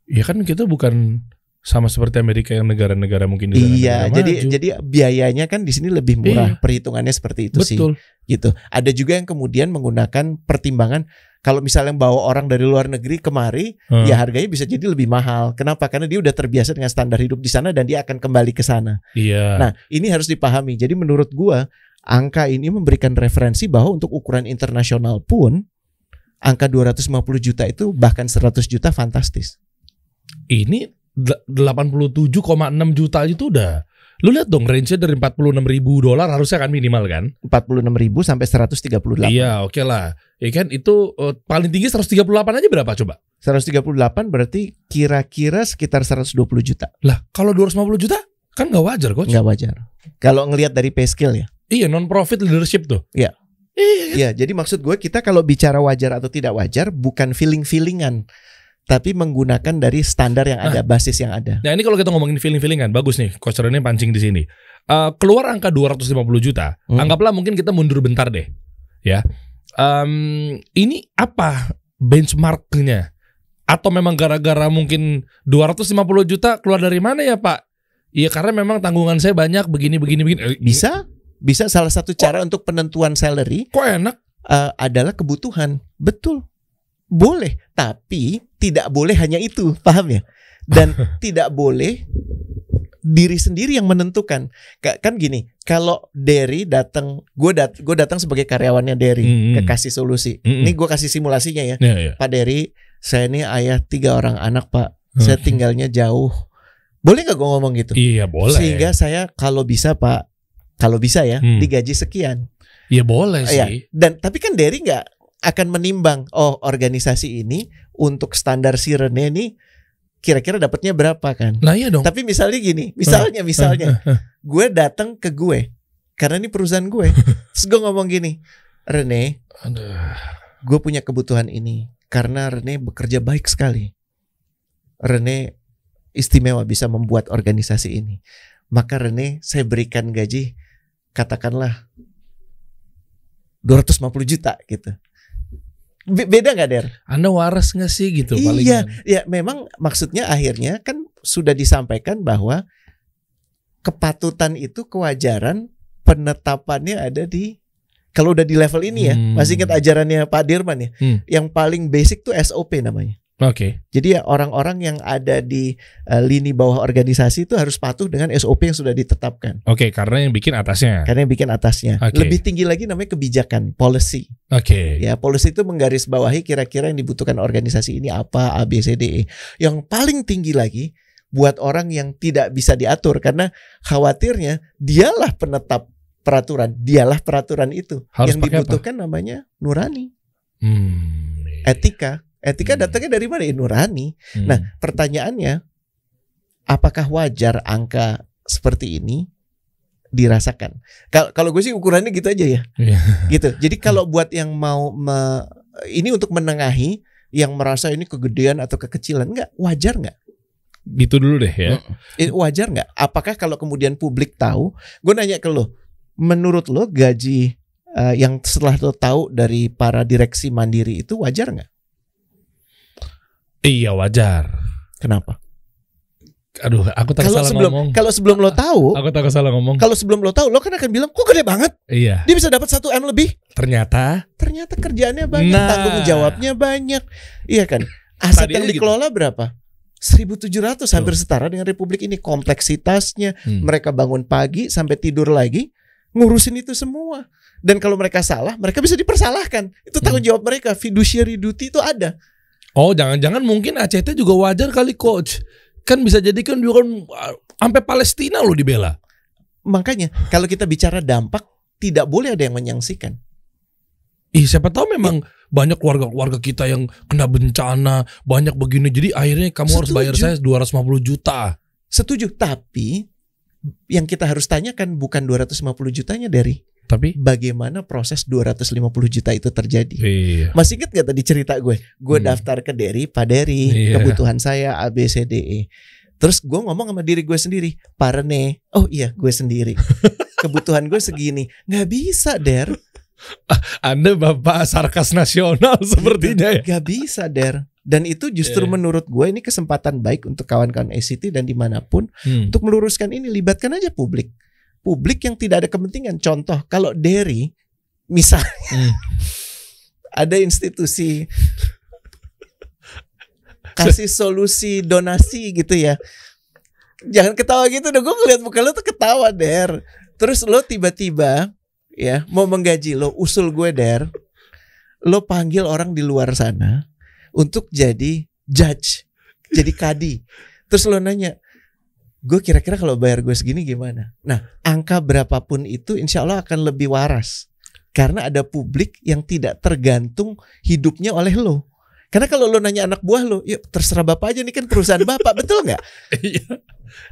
[SPEAKER 2] Ya kan kita bukan sama seperti Amerika yang negara-negara mungkin negara-negara
[SPEAKER 1] Iya, jadi
[SPEAKER 2] maju.
[SPEAKER 1] jadi biayanya kan di sini lebih murah.
[SPEAKER 2] Iya.
[SPEAKER 1] Perhitungannya seperti itu sih.
[SPEAKER 2] betul.
[SPEAKER 1] gitu. Ada juga yang kemudian menggunakan pertimbangan kalau misalnya bawa orang dari luar negeri kemari,
[SPEAKER 2] Hah.
[SPEAKER 1] ya harganya bisa jadi lebih mahal. Kenapa? Karena dia udah terbiasa dengan standar hidup di sana dan dia akan kembali ke sana.
[SPEAKER 2] Iya.
[SPEAKER 1] Nah, ini harus dipahami. Jadi menurut gua angka ini memberikan referensi bahwa untuk ukuran internasional pun angka 250 juta itu bahkan 100 juta fantastis.
[SPEAKER 2] ini 87,6 juta itu udah. Lu lihat dong range-nya dari 46 ribu dolar harusnya kan minimal kan?
[SPEAKER 1] 46 ribu sampai 138.
[SPEAKER 2] Iya, oke lah. Ya kan itu eh, paling tinggi 138 aja berapa coba?
[SPEAKER 1] 138 berarti kira-kira sekitar 120 juta.
[SPEAKER 2] Lah, kalau 250 juta kan nggak wajar, coach.
[SPEAKER 1] Nggak wajar. Kalau ngelihat dari pay scale ya.
[SPEAKER 2] Iya, non profit leadership tuh.
[SPEAKER 1] Iya.
[SPEAKER 2] Iya.
[SPEAKER 1] Iya, jadi maksud gue kita kalau bicara wajar atau tidak wajar bukan feeling-feelingan, tapi menggunakan dari standar yang ada, basis yang ada.
[SPEAKER 2] Nah, ini kalau kita ngomongin feeling-feelingan, bagus nih. Coach Rene pancing di sini. Eh, keluar angka 250 juta.
[SPEAKER 1] Hmm.
[SPEAKER 2] Anggaplah mungkin kita mundur bentar deh. Ya. Em, ini apa benchmarknya? Atau memang gara-gara mungkin 250 juta keluar dari mana ya, Pak? Iya, karena memang tanggungan saya banyak begini begini begini. Eh,
[SPEAKER 1] Bisa, bisa salah satu cara untuk penentuan salary
[SPEAKER 2] Kok enak?
[SPEAKER 1] eh, adalah kebutuhan. Betul. Boleh, tapi tidak boleh hanya itu, paham ya? Dan tidak boleh diri sendiri yang menentukan. Ka- Kan gini, kalau Derry datang, gue dat gue datang sebagai karyawannya Derry
[SPEAKER 2] Hmm.
[SPEAKER 1] ke kasih solusi.
[SPEAKER 2] Hmm.
[SPEAKER 1] Ini gue kasih simulasinya ya.
[SPEAKER 2] Ya, ya.
[SPEAKER 1] Pak Derry, saya ini ayah tiga orang anak Pak. Saya
[SPEAKER 2] Hmm.
[SPEAKER 1] tinggalnya jauh. Boleh nggak gue ngomong gitu?
[SPEAKER 2] Iya, boleh.
[SPEAKER 1] Sehingga saya kalau bisa Pak, kalau bisa ya
[SPEAKER 2] Hmm.
[SPEAKER 1] digaji sekian.
[SPEAKER 2] Iya, boleh sih.
[SPEAKER 1] Dan tapi kan Derry nggak akan menimbang. Oh organisasi ini untuk standar si Rene ini kira-kira dapatnya berapa kan?
[SPEAKER 2] Nah, iya dong.
[SPEAKER 1] Tapi misalnya gini, misalnya misalnya gue datang ke gue karena ini perusahaan gue. Terus gue ngomong gini, Rene, gue punya kebutuhan ini karena Rene bekerja baik sekali. Rene istimewa bisa membuat organisasi ini. Maka Rene saya berikan gaji katakanlah 250 juta gitu. Be- beda nggak Der?
[SPEAKER 2] Anda waras nggak sih gitu
[SPEAKER 1] iya,
[SPEAKER 2] palingan?
[SPEAKER 1] ya memang maksudnya akhirnya kan sudah disampaikan bahwa kepatutan itu kewajaran penetapannya ada di kalau udah di level ini ya,
[SPEAKER 2] Hmm.
[SPEAKER 1] masih ingat ajarannya Pak Dirman ya,
[SPEAKER 2] Hmm.
[SPEAKER 1] yang paling basic tuh SOP namanya.
[SPEAKER 2] Oke.
[SPEAKER 1] Jadi ya orang-orang yang ada di eh, lini bawah organisasi itu harus patuh dengan SOP yang sudah ditetapkan.
[SPEAKER 2] Oke, karena yang bikin atasnya.
[SPEAKER 1] Karena yang bikin atasnya.
[SPEAKER 2] Oke.
[SPEAKER 1] Lebih tinggi lagi namanya kebijakan, policy.
[SPEAKER 2] Oke.
[SPEAKER 1] Ya, policy itu menggarisbawahi kira-kira yang dibutuhkan organisasi ini apa A B C D E. Yang paling tinggi lagi buat orang yang tidak bisa diatur karena khawatirnya dialah penetap peraturan, dialah peraturan itu.
[SPEAKER 2] Harus
[SPEAKER 1] yang
[SPEAKER 2] pakai apa?
[SPEAKER 1] dibutuhkan namanya nurani,
[SPEAKER 2] Hmm.
[SPEAKER 1] etika. Etika
[SPEAKER 2] Hmm.
[SPEAKER 1] datangnya dari mana? Ya, nurani.
[SPEAKER 2] Hmm.
[SPEAKER 1] Nah, pertanyaannya apakah wajar angka seperti ini? dirasakan. Kalau kalau gue sih ukurannya gitu aja ya.
[SPEAKER 2] Iya.
[SPEAKER 1] Gitu. Jadi kalau buat yang mau me- ini untuk menengahi yang merasa ini kegedean atau kekecilan enggak wajar nggak?
[SPEAKER 2] Gitu dulu deh ya.
[SPEAKER 1] Wajar nggak? Apakah kalau kemudian publik tahu? Gue nanya ke lo, menurut lo gaji eh, yang setelah lo tahu dari para direksi mandiri itu wajar nggak?
[SPEAKER 2] Iya wajar.
[SPEAKER 1] Kenapa?
[SPEAKER 2] Aduh, aku tak
[SPEAKER 1] Kalau
[SPEAKER 2] salah
[SPEAKER 1] sebelum
[SPEAKER 2] ngomong.
[SPEAKER 1] kalau sebelum lo tahu,
[SPEAKER 2] Aku tak salah ngomong.
[SPEAKER 1] kalau sebelum lo tahu, lo kan akan bilang, kok gede banget?
[SPEAKER 2] Iya.
[SPEAKER 1] Dia bisa dapat 1 m lebih.
[SPEAKER 2] Ternyata
[SPEAKER 1] Ternyata kerjaannya banyak,
[SPEAKER 2] Nah.
[SPEAKER 1] tanggung jawabnya banyak, iya kan? Aset
[SPEAKER 2] Tadinya
[SPEAKER 1] yang
[SPEAKER 2] gitu.
[SPEAKER 1] dikelola berapa? 1.700 hampir setara dengan Republik ini kompleksitasnya.
[SPEAKER 2] Hmm.
[SPEAKER 1] Mereka bangun pagi sampai tidur lagi ngurusin itu semua. Dan kalau mereka salah, mereka bisa dipersalahkan. Itu tanggung
[SPEAKER 2] Hmm.
[SPEAKER 1] jawab mereka. Fiduciary duty itu ada.
[SPEAKER 2] Oh, jangan-jangan mungkin ACT juga wajar kali coach. Kan bisa jadi kan juga kan uh, sampai Palestina lo dibela.
[SPEAKER 1] Makanya kalau kita bicara dampak, tidak boleh ada yang menyangsikan.
[SPEAKER 2] Ih, siapa tahu memang banyak keluarga-keluarga kita yang kena bencana, banyak begini. Jadi akhirnya kamu harus bayar
[SPEAKER 1] Setuju.
[SPEAKER 2] saya 250 juta.
[SPEAKER 1] Setuju, tapi yang kita harus tanyakan bukan 250 jutanya dari
[SPEAKER 2] Tapi
[SPEAKER 1] bagaimana proses 250 juta itu terjadi.
[SPEAKER 2] iya.
[SPEAKER 1] Masih inget gak tadi cerita gue? Gue
[SPEAKER 2] Hmm.
[SPEAKER 1] daftar ke Derry, Pak Derry,
[SPEAKER 2] Iya.
[SPEAKER 1] kebutuhan saya A B C D E. Terus gue ngomong sama diri gue sendiri, Pak Rene, oh iya gue sendiri. Kebutuhan gue segini, nggak bisa Der,
[SPEAKER 2] Anda bapak sarkas nasional sepertinya ya.
[SPEAKER 1] nggak bisa Der. Dan itu justru
[SPEAKER 2] Iya.
[SPEAKER 1] menurut gue ini kesempatan baik untuk kawan-kawan ACT dan di mana pun
[SPEAKER 2] Hmm.
[SPEAKER 1] untuk meluruskan ini libatkan aja publik. Publik yang tidak ada kepentingan. Contoh kalau Derry, misal
[SPEAKER 2] Hmm.
[SPEAKER 1] ada institusi kasih solusi donasi gitu ya. Jangan ketawa gitu dong. Gue ngeliat muka lo tuh ketawa der. Terus lo tiba-tiba ya mau menggaji lo usul gue der. Lo panggil orang di luar sana untuk jadi judge, jadi kadi. Terus lo nanya, gue kira-kira kalau bayar gue segini gimana? Nah, angka berapapun itu insya Allah akan lebih waras. Karena ada publik yang tidak tergantung hidupnya oleh lo. Karena kalau lo nanya anak buah lo, ya terserah bapak aja nih kan perusahaan bapak, betul nggak?
[SPEAKER 2] Iya.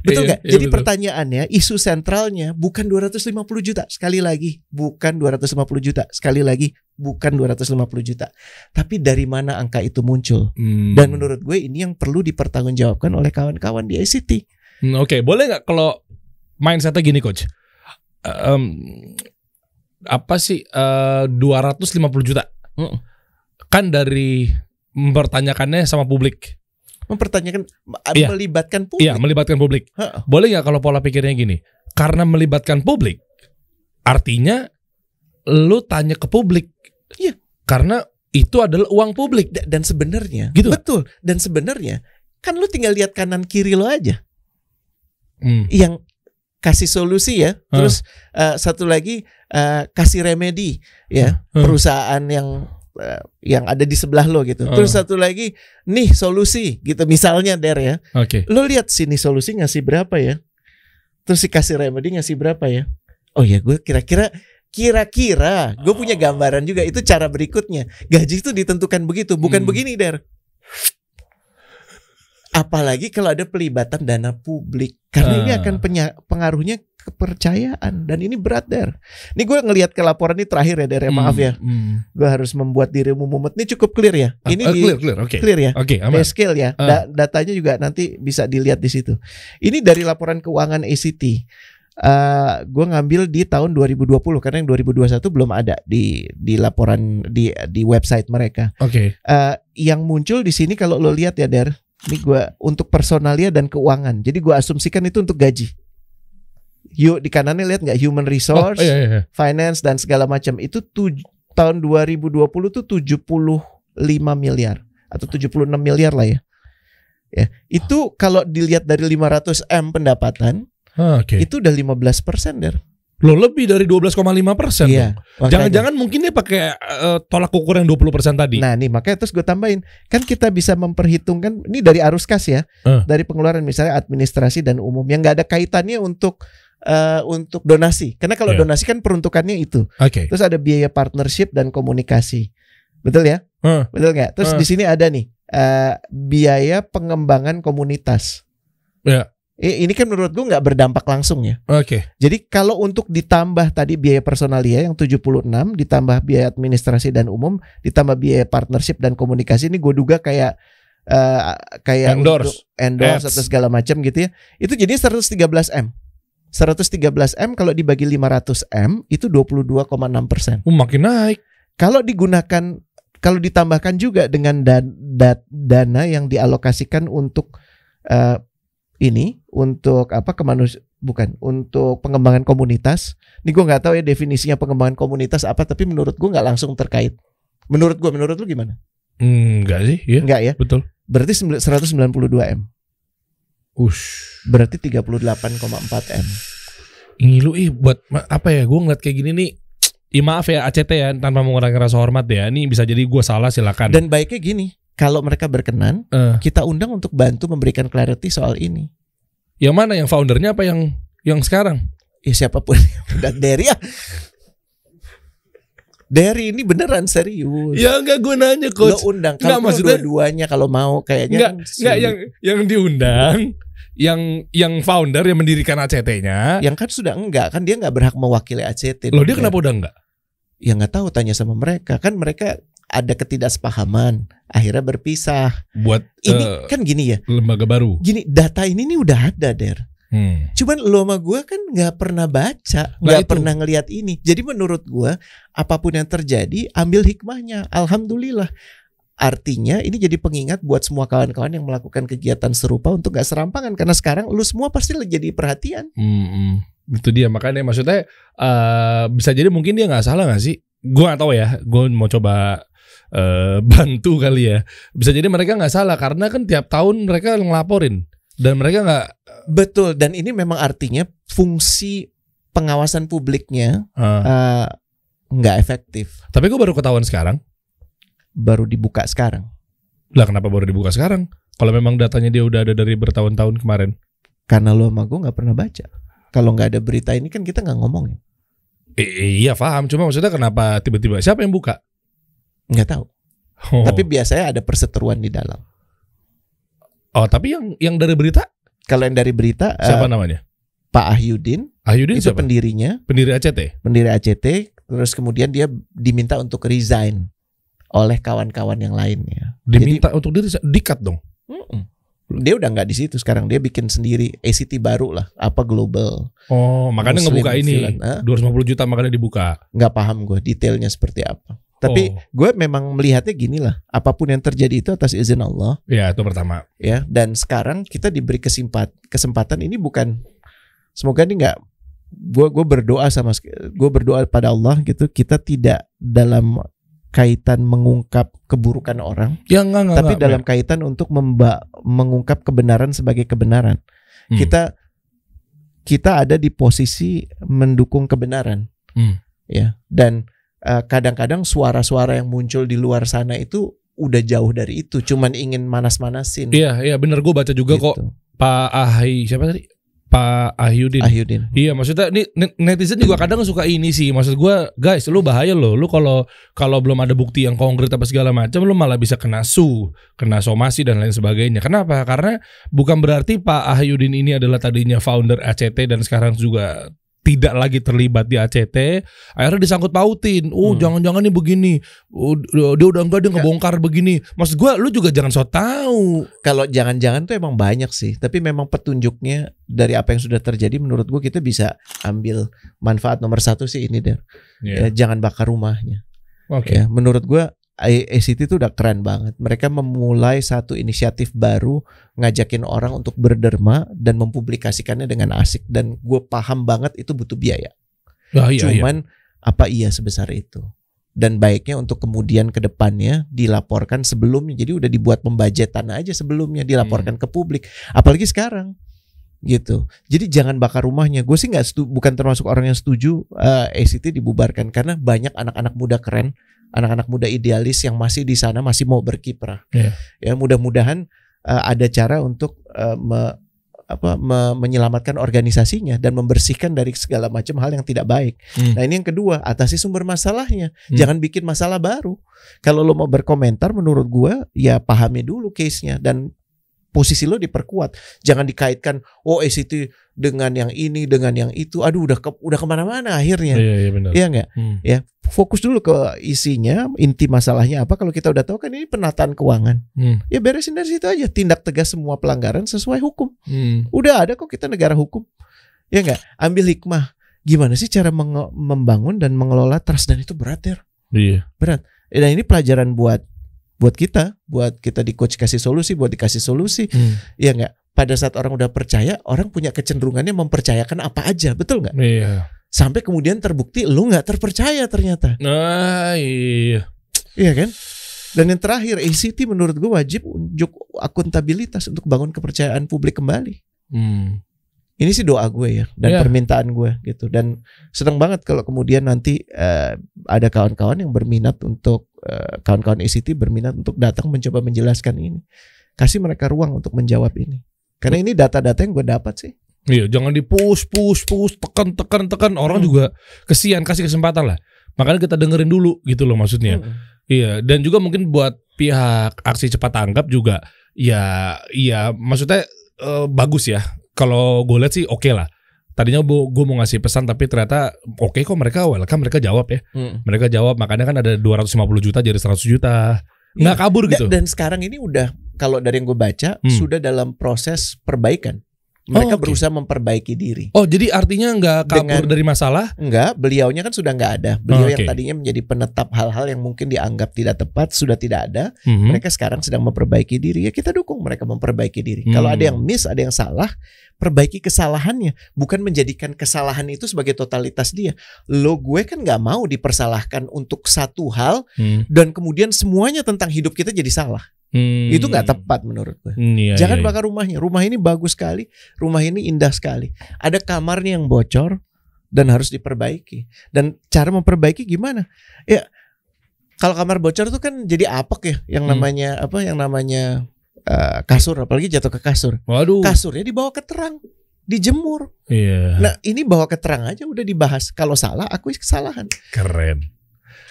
[SPEAKER 1] Betul
[SPEAKER 2] Iya,
[SPEAKER 1] nggak?
[SPEAKER 2] iya,
[SPEAKER 1] Jadi
[SPEAKER 2] betul.
[SPEAKER 1] pertanyaannya, isu sentralnya bukan 250 juta. Sekali lagi, bukan 250 juta. Sekali lagi, bukan 250 juta. Tapi dari mana angka itu muncul?
[SPEAKER 2] Hmm.
[SPEAKER 1] Dan menurut gue ini yang perlu dipertanggungjawabkan oleh kawan-kawan di ICT.
[SPEAKER 2] Hmm, Oke, boleh nggak kalau mindsetnya gini coach? Em, apa sih eh, 250 juta?
[SPEAKER 1] Mm.
[SPEAKER 2] Kan dari mempertanyakannya sama publik.
[SPEAKER 1] Mempertanyakan,
[SPEAKER 2] Iya.
[SPEAKER 1] melibatkan publik.
[SPEAKER 2] Iya, melibatkan publik.
[SPEAKER 1] Heeh.
[SPEAKER 2] Boleh nggak kalau pola pikirnya gini? Karena melibatkan publik, artinya lu tanya ke publik.
[SPEAKER 1] Iya.
[SPEAKER 2] Karena itu adalah uang publik.
[SPEAKER 1] Da- Dan sebenarnya,
[SPEAKER 2] Gitu.
[SPEAKER 1] betul. Dan sebenarnya, kan lu tinggal lihat kanan kiri lo aja.
[SPEAKER 2] Hmm.
[SPEAKER 1] yang kasih solusi ya. Terus eh, satu lagi eh, kasih remedi ya
[SPEAKER 2] Hmm.
[SPEAKER 1] perusahaan yang eh, yang ada di sebelah lo gitu. Terus satu lagi nih solusi gitu misalnya Der ya.
[SPEAKER 2] Oke.
[SPEAKER 1] Lo lihat sini solusi ngasih berapa ya? Terus si kasih remedi ngasih berapa ya? Oh ya gue kira-kira kira-kira gue punya gambaran juga itu cara berikutnya. Gaji itu ditentukan begitu, bukan
[SPEAKER 2] Hmm.
[SPEAKER 1] begini Der. Apalagi kalau ada pelibatan dana publik karena ini
[SPEAKER 2] Ah.
[SPEAKER 1] akan pengaruhnya kepercayaan dan ini berat Der. Ini gue ngelihat ke laporan ini terakhir ya Der ya maaf ya.
[SPEAKER 2] Hmm.
[SPEAKER 1] Gue harus membuat dirimu mumet. Ini cukup clear ya.
[SPEAKER 2] Ah,
[SPEAKER 1] Ini
[SPEAKER 2] ah,
[SPEAKER 1] di
[SPEAKER 2] clear, clear. Oke.
[SPEAKER 1] clear ya.
[SPEAKER 2] Oke, aman.
[SPEAKER 1] Base scale ya.
[SPEAKER 2] Ah.
[SPEAKER 1] Da- datanya juga nanti bisa dilihat di situ. Ini dari laporan keuangan ACT. Eh gue ngambil di tahun 2020 karena yang 2021 belum ada di di laporan di di website mereka.
[SPEAKER 2] Oke.
[SPEAKER 1] Eh yang muncul di sini kalau lo lihat ya Der, ini gue untuk personalia dan keuangan. Jadi gue asumsikan itu untuk gaji. Yuk di kanannya lihat nggak human
[SPEAKER 2] Oh,
[SPEAKER 1] resource,
[SPEAKER 2] iya, iya, iya.
[SPEAKER 1] finance dan segala macam itu tuj- tahun 2020 tuh 75 miliar atau 76 miliar lah ya. Ya, itu kalau dilihat dari 500 M pendapatan
[SPEAKER 2] Ah, Oke.
[SPEAKER 1] itu udah 15 persen der.
[SPEAKER 2] Lo lebih dari 12,5 persen.
[SPEAKER 1] Iya.
[SPEAKER 2] Jangan-jangan mungkin dia pakai eh, tolak ukur yang 20 persen tadi.
[SPEAKER 1] Nah nih makanya terus gue tambahin kan kita bisa memperhitungkan ini dari arus kas ya
[SPEAKER 2] Eh.
[SPEAKER 1] dari pengeluaran misalnya administrasi dan umum yang nggak ada kaitannya untuk eh, untuk donasi karena kalau
[SPEAKER 2] Iya.
[SPEAKER 1] donasi kan peruntukannya itu
[SPEAKER 2] Oke.
[SPEAKER 1] terus ada biaya partnership dan komunikasi betul ya
[SPEAKER 2] Eh.
[SPEAKER 1] betul nggak terus
[SPEAKER 2] Eh.
[SPEAKER 1] di sini ada nih eh, biaya pengembangan komunitas
[SPEAKER 2] Ya.
[SPEAKER 1] I- Ini kan menurut gue nggak berdampak langsung ya.
[SPEAKER 2] Oke.
[SPEAKER 1] Jadi kalau untuk ditambah tadi biaya personalia yang 76 ditambah biaya administrasi dan umum ditambah biaya partnership dan komunikasi ini gue duga kayak eh, kayak
[SPEAKER 2] Endorse.
[SPEAKER 1] untuk endorse
[SPEAKER 2] Ads.
[SPEAKER 1] atau segala macam gitu ya. Itu jadi 113 M. 113 M kalau dibagi 500 M itu 22,6 persen.
[SPEAKER 2] Oh, makin naik.
[SPEAKER 1] Kalau digunakan kalau ditambahkan juga dengan dan, da- dana yang dialokasikan untuk eh, ini untuk apa kemanus bukan untuk pengembangan komunitas. Ini gue nggak tahu ya definisinya pengembangan komunitas apa, tapi menurut gue nggak langsung terkait. Menurut gue, menurut lu gimana?
[SPEAKER 2] Hmm, enggak sih, ya.
[SPEAKER 1] Enggak ya.
[SPEAKER 2] Betul.
[SPEAKER 1] Berarti sembil- 192 M.
[SPEAKER 2] Ush.
[SPEAKER 1] Berarti 38,4 M.
[SPEAKER 2] Ini lu ih buat apa ya? Gue ngeliat kayak gini nih. Ih maaf ya ACT ya tanpa mengurangi rasa hormat ya. Ini bisa jadi gue salah silakan.
[SPEAKER 1] Dan baiknya gini, kalau mereka berkenan,
[SPEAKER 2] Eh,
[SPEAKER 1] kita undang untuk bantu memberikan clarity soal ini.
[SPEAKER 2] Yang mana yang foundernya apa yang yang sekarang?
[SPEAKER 1] Ya siapa pun dan Derry ya. Derry ini beneran serius.
[SPEAKER 2] Ya enggak gue nanya
[SPEAKER 1] Lo
[SPEAKER 2] coach.
[SPEAKER 1] undang
[SPEAKER 2] Nggak,
[SPEAKER 1] kalau
[SPEAKER 2] maksudnya-
[SPEAKER 1] dua-duanya kalau mau kayaknya
[SPEAKER 2] Enggak,
[SPEAKER 1] kan
[SPEAKER 2] enggak yang yang diundang yang yang founder yang mendirikan ACT-nya.
[SPEAKER 1] yang kan sudah enggak kan dia nggak berhak mewakili ACT.
[SPEAKER 2] Loh dia kenapa udah enggak?
[SPEAKER 1] Ya nggak tahu tanya sama mereka kan mereka ada ketidaksepahaman akhirnya berpisah.
[SPEAKER 2] Buat
[SPEAKER 1] Ini
[SPEAKER 2] eh,
[SPEAKER 1] kan gini ya.
[SPEAKER 2] lembaga baru.
[SPEAKER 1] Gini data ini nih udah ada der.
[SPEAKER 2] Hmm.
[SPEAKER 1] Cuman lo sama gue kan nggak pernah baca,
[SPEAKER 2] Nah,
[SPEAKER 1] nggak pernah ngelihat ini. Jadi menurut gue apa pun yang terjadi ambil hikmahnya. Alhamdulillah. Artinya ini jadi pengingat buat semua kawan-kawan yang melakukan kegiatan serupa untuk gak serampangan karena sekarang lu semua pasti lagi jadi perhatian.
[SPEAKER 2] Hmm, hmm. itu dia makanya maksudnya eh bisa jadi mungkin dia nggak salah nggak sih? Gue nggak tahu ya. Gue mau coba eh bantu kali ya. Bisa jadi mereka nggak salah karena kan tiap tahun mereka ngelaporin dan mereka nggak.
[SPEAKER 1] Betul dan ini memang artinya fungsi pengawasan publiknya
[SPEAKER 2] eh,
[SPEAKER 1] eh, nggak efektif.
[SPEAKER 2] tapi gue baru ketahuan sekarang.
[SPEAKER 1] Baru dibuka sekarang
[SPEAKER 2] Lah kenapa baru dibuka sekarang? Kalau memang datanya dia udah ada dari bertahun-tahun kemarin.
[SPEAKER 1] karena lo sama gue nggak pernah baca. Kalau nggak ada berita ini kan kita nggak ngomongin.
[SPEAKER 2] Eh, iya paham. Cuma maksudnya kenapa tiba-tiba siapa yang buka?
[SPEAKER 1] Nggak tahu.
[SPEAKER 2] Oh.
[SPEAKER 1] Tapi biasanya ada perseteruan di dalam.
[SPEAKER 2] oh tapi yang yang dari berita
[SPEAKER 1] Kalau yang dari berita eh,
[SPEAKER 2] siapa namanya?
[SPEAKER 1] Pak Ahyudin
[SPEAKER 2] Ahyudin
[SPEAKER 1] itu
[SPEAKER 2] siapa?
[SPEAKER 1] pendirinya,
[SPEAKER 2] Pendiri ACT.
[SPEAKER 1] pendiri ACT, terus kemudian dia diminta untuk resign oleh kawan-kawan yang lainnya.
[SPEAKER 2] Diminta untuk diri dikat dong.
[SPEAKER 1] Dia udah nggak di situ sekarang, dia bikin sendiri ACT baru lah, apa global.
[SPEAKER 2] Oh, makanya
[SPEAKER 1] Muslim
[SPEAKER 2] ngebuka ini.
[SPEAKER 1] Ah.
[SPEAKER 2] 250 juta makanya dibuka.
[SPEAKER 1] Nggak paham gue detailnya seperti apa. Tapi
[SPEAKER 2] Oh.
[SPEAKER 1] gue memang melihatnya gini lah, apa pun yang terjadi itu atas izin Allah.
[SPEAKER 2] Ya, itu pertama.
[SPEAKER 1] ya dan sekarang kita diberi kesempat kesempatan ini bukan semoga ini nggak gue gue berdoa sama gue berdoa pada Allah gitu kita tidak dalam kaitan mengungkap keburukan orang
[SPEAKER 2] Ya enggak enggak.
[SPEAKER 1] tapi
[SPEAKER 2] enggak,
[SPEAKER 1] dalam kaitan untuk memba, mengungkap kebenaran sebagai kebenaran
[SPEAKER 2] Hmm.
[SPEAKER 1] kita kita ada di posisi mendukung kebenaran
[SPEAKER 2] Hmm.
[SPEAKER 1] ya dan kadang-kadang suara-suara yang muncul di luar sana itu udah jauh dari itu cuman ingin manas-manasin.
[SPEAKER 2] Iya, iya bener. Gue baca juga kok
[SPEAKER 1] gitu.
[SPEAKER 2] Pak Ahy siapa tadi? Pak Ahyudin.
[SPEAKER 1] Ahyudin.
[SPEAKER 2] Iya maksudnya net- netizen juga kadang suka ini sih. Maksud gua guys lu bahaya loh. Lu kalau kalau belum ada bukti yang konkret apa segala macam lu malah bisa kena su kena somasi dan lain sebagainya. Kenapa? Karena bukan berarti Pak Ahyudin ini adalah tadinya founder ACT dan sekarang juga tidak lagi terlibat di ACT akhirnya disangkut pautin. Oh
[SPEAKER 1] Hmm.
[SPEAKER 2] jangan-jangan nih begini. Oh, dia udah enggak dia ngebongkar begini. Maksud gua lu juga jangan so tahu.
[SPEAKER 1] Kalau jangan-jangan tuh emang banyak sih tapi memang petunjuknya dari apa yang sudah terjadi menurut gua kita bisa ambil manfaat nomor satu sih ini deh
[SPEAKER 2] Iya.
[SPEAKER 1] ya, jangan bakar rumahnya.
[SPEAKER 2] Oke.
[SPEAKER 1] Ya menurut gua A- ACT itu udah keren banget. Mereka memulai satu inisiatif baru ngajakin orang untuk berderma dan mempublikasikannya dengan asik. Dan gue paham banget itu butuh biaya.
[SPEAKER 2] Ah, iya, iya.
[SPEAKER 1] cuman apa iya sebesar itu? Dan baiknya untuk kemudian ke depannya dilaporkan sebelumnya. Jadi udah dibuat pembajetan aja sebelumnya dilaporkan ke publik. Apalagi sekarang gitu. Jadi jangan bakar rumahnya. Gue sih nggak bukan termasuk orang yang setuju eh, ACT dibubarkan. Karena banyak anak-anak muda keren anak-anak muda idealis yang masih di sana masih mau berkiprah
[SPEAKER 2] Iya.
[SPEAKER 1] ya mudah-mudahan eh, ada cara untuk eh, me- apa me- menyelamatkan organisasinya dan membersihkan dari segala macam hal yang tidak baik.
[SPEAKER 2] Hmm.
[SPEAKER 1] Nah ini yang kedua atasi sumber masalahnya,
[SPEAKER 2] Hmm.
[SPEAKER 1] jangan bikin masalah baru. Kalau lo mau berkomentar, menurut gua ya pahami dulu case-nya dan posisi lo diperkuat. Jangan dikaitkan oh ACT dengan yang ini dengan yang itu. Aduh udah ke, udah ke mana-mana akhirnya.
[SPEAKER 2] Iya, iya benar.
[SPEAKER 1] Iya nggak?
[SPEAKER 2] Hmm.
[SPEAKER 1] Fokus dulu ke isinya, inti masalahnya apa. Kalau kita udah tahu kan ini penataan keuangan,
[SPEAKER 2] Hmm.
[SPEAKER 1] ya beresin dari situ aja. Tindak tegas semua pelanggaran sesuai hukum.
[SPEAKER 2] Hmm.
[SPEAKER 1] Udah ada kok kita negara hukum. Ya nggak? Ambil hikmah. Gimana sih cara membangun dan mengelola trust dan itu berat ya.
[SPEAKER 2] Iya.
[SPEAKER 1] Dan ini pelajaran buat buat kita, buat kita di coach kasih solusi, buat dikasih solusi.
[SPEAKER 2] Hmm.
[SPEAKER 1] Ya nggak? Pada saat orang udah percaya, orang punya kecenderungannya mempercayakan apa aja, betul nggak?
[SPEAKER 2] Iya.
[SPEAKER 1] Sampai kemudian terbukti lu nggak terpercaya ternyata,
[SPEAKER 2] Nah, iya.
[SPEAKER 1] iya kan? Dan yang terakhir, ACT menurut gue wajib unjuk akuntabilitas untuk bangun kepercayaan publik kembali.
[SPEAKER 2] Hmm.
[SPEAKER 1] Ini sih doa gue ya dan
[SPEAKER 2] Iya.
[SPEAKER 1] permintaan gue gitu dan senang banget kalau kemudian nanti eh, ada kawan-kawan yang berminat untuk kawan-kawan ACT berminat untuk datang mencoba menjelaskan ini. Kasih mereka ruang untuk menjawab ini. Karena ini data-data yang gue dapat sih.
[SPEAKER 2] Iya, jangan di push, push, push, tekan, tekan, tekan. Orang
[SPEAKER 1] Hmm.
[SPEAKER 2] juga kesian kasih kesempatan lah. Makanya kita dengerin dulu gitu loh maksudnya.
[SPEAKER 1] Mm.
[SPEAKER 2] Iya, dan juga mungkin buat pihak aksi cepat tanggap juga ya iya maksudnya eh, bagus ya. Kalau gue lihat sih oke lah. Tadinya gue mau ngasih pesan tapi ternyata oke kok mereka welcome mereka jawab ya.
[SPEAKER 1] Mm.
[SPEAKER 2] Mereka jawab makanya kan ada 250 juta jadi 100 juta. Nggak
[SPEAKER 1] Iya.
[SPEAKER 2] kabur gitu.
[SPEAKER 1] Dan sekarang ini udah kalau dari yang gue baca
[SPEAKER 2] Hmm.
[SPEAKER 1] sudah dalam proses perbaikan. Mereka
[SPEAKER 2] Oh, oke.
[SPEAKER 1] berusaha memperbaiki diri.
[SPEAKER 2] Oh, jadi artinya nggak kabur
[SPEAKER 1] Dengan-
[SPEAKER 2] dari masalah?
[SPEAKER 1] Enggak, beliaunya kan sudah nggak ada. Beliau
[SPEAKER 2] Oh,
[SPEAKER 1] yang tadinya menjadi penetap hal-hal yang mungkin dianggap tidak tepat sudah tidak ada.
[SPEAKER 2] Mhm.
[SPEAKER 1] Mereka sekarang sedang memperbaiki diri. Ya kita dukung mereka memperbaiki diri.
[SPEAKER 2] Hmm.
[SPEAKER 1] Kalau ada yang miss, ada yang salah, perbaiki kesalahannya. Bukan menjadikan kesalahan itu sebagai totalitas dia. Lo gue kan nggak mau dipersalahkan untuk satu hal
[SPEAKER 2] Hmm.
[SPEAKER 1] dan kemudian semuanya tentang hidup kita jadi salah.
[SPEAKER 2] Hmm.
[SPEAKER 1] Itu nggak tepat menurut gue.
[SPEAKER 2] Hmm, iya,
[SPEAKER 1] Jangan
[SPEAKER 2] iya, iya.
[SPEAKER 1] bakar rumahnya. Rumah ini bagus sekali. Rumah ini indah sekali. Ada kamarnya yang bocor dan harus diperbaiki. Dan cara memperbaiki gimana? Ya kalau kamar bocor tuh kan jadi apek ya yang
[SPEAKER 2] Hmm.
[SPEAKER 1] namanya apa yang namanya eh, kasur apalagi jatuh ke kasur.
[SPEAKER 2] Waduh.
[SPEAKER 1] Kasurnya dibawa ke terang, dijemur.
[SPEAKER 2] Iya.
[SPEAKER 1] Nah, ini bawa ke terang aja udah dibahas. Kalau salah akui kesalahan.
[SPEAKER 2] Keren.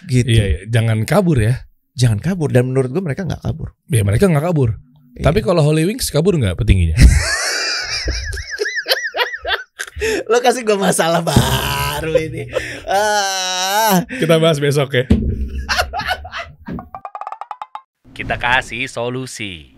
[SPEAKER 1] Gitu.
[SPEAKER 2] Iya, iya. jangan kabur ya.
[SPEAKER 1] Jangan kabur dan menurut gue mereka nggak kabur.
[SPEAKER 2] Ya mereka nggak kabur.
[SPEAKER 1] Iya.
[SPEAKER 2] Tapi kalau Holy Wings kabur nggak petingginya?
[SPEAKER 1] lo kasih gue masalah baru ini. Ah.
[SPEAKER 2] Kita bahas besok ya.
[SPEAKER 3] Kita kasih solusi.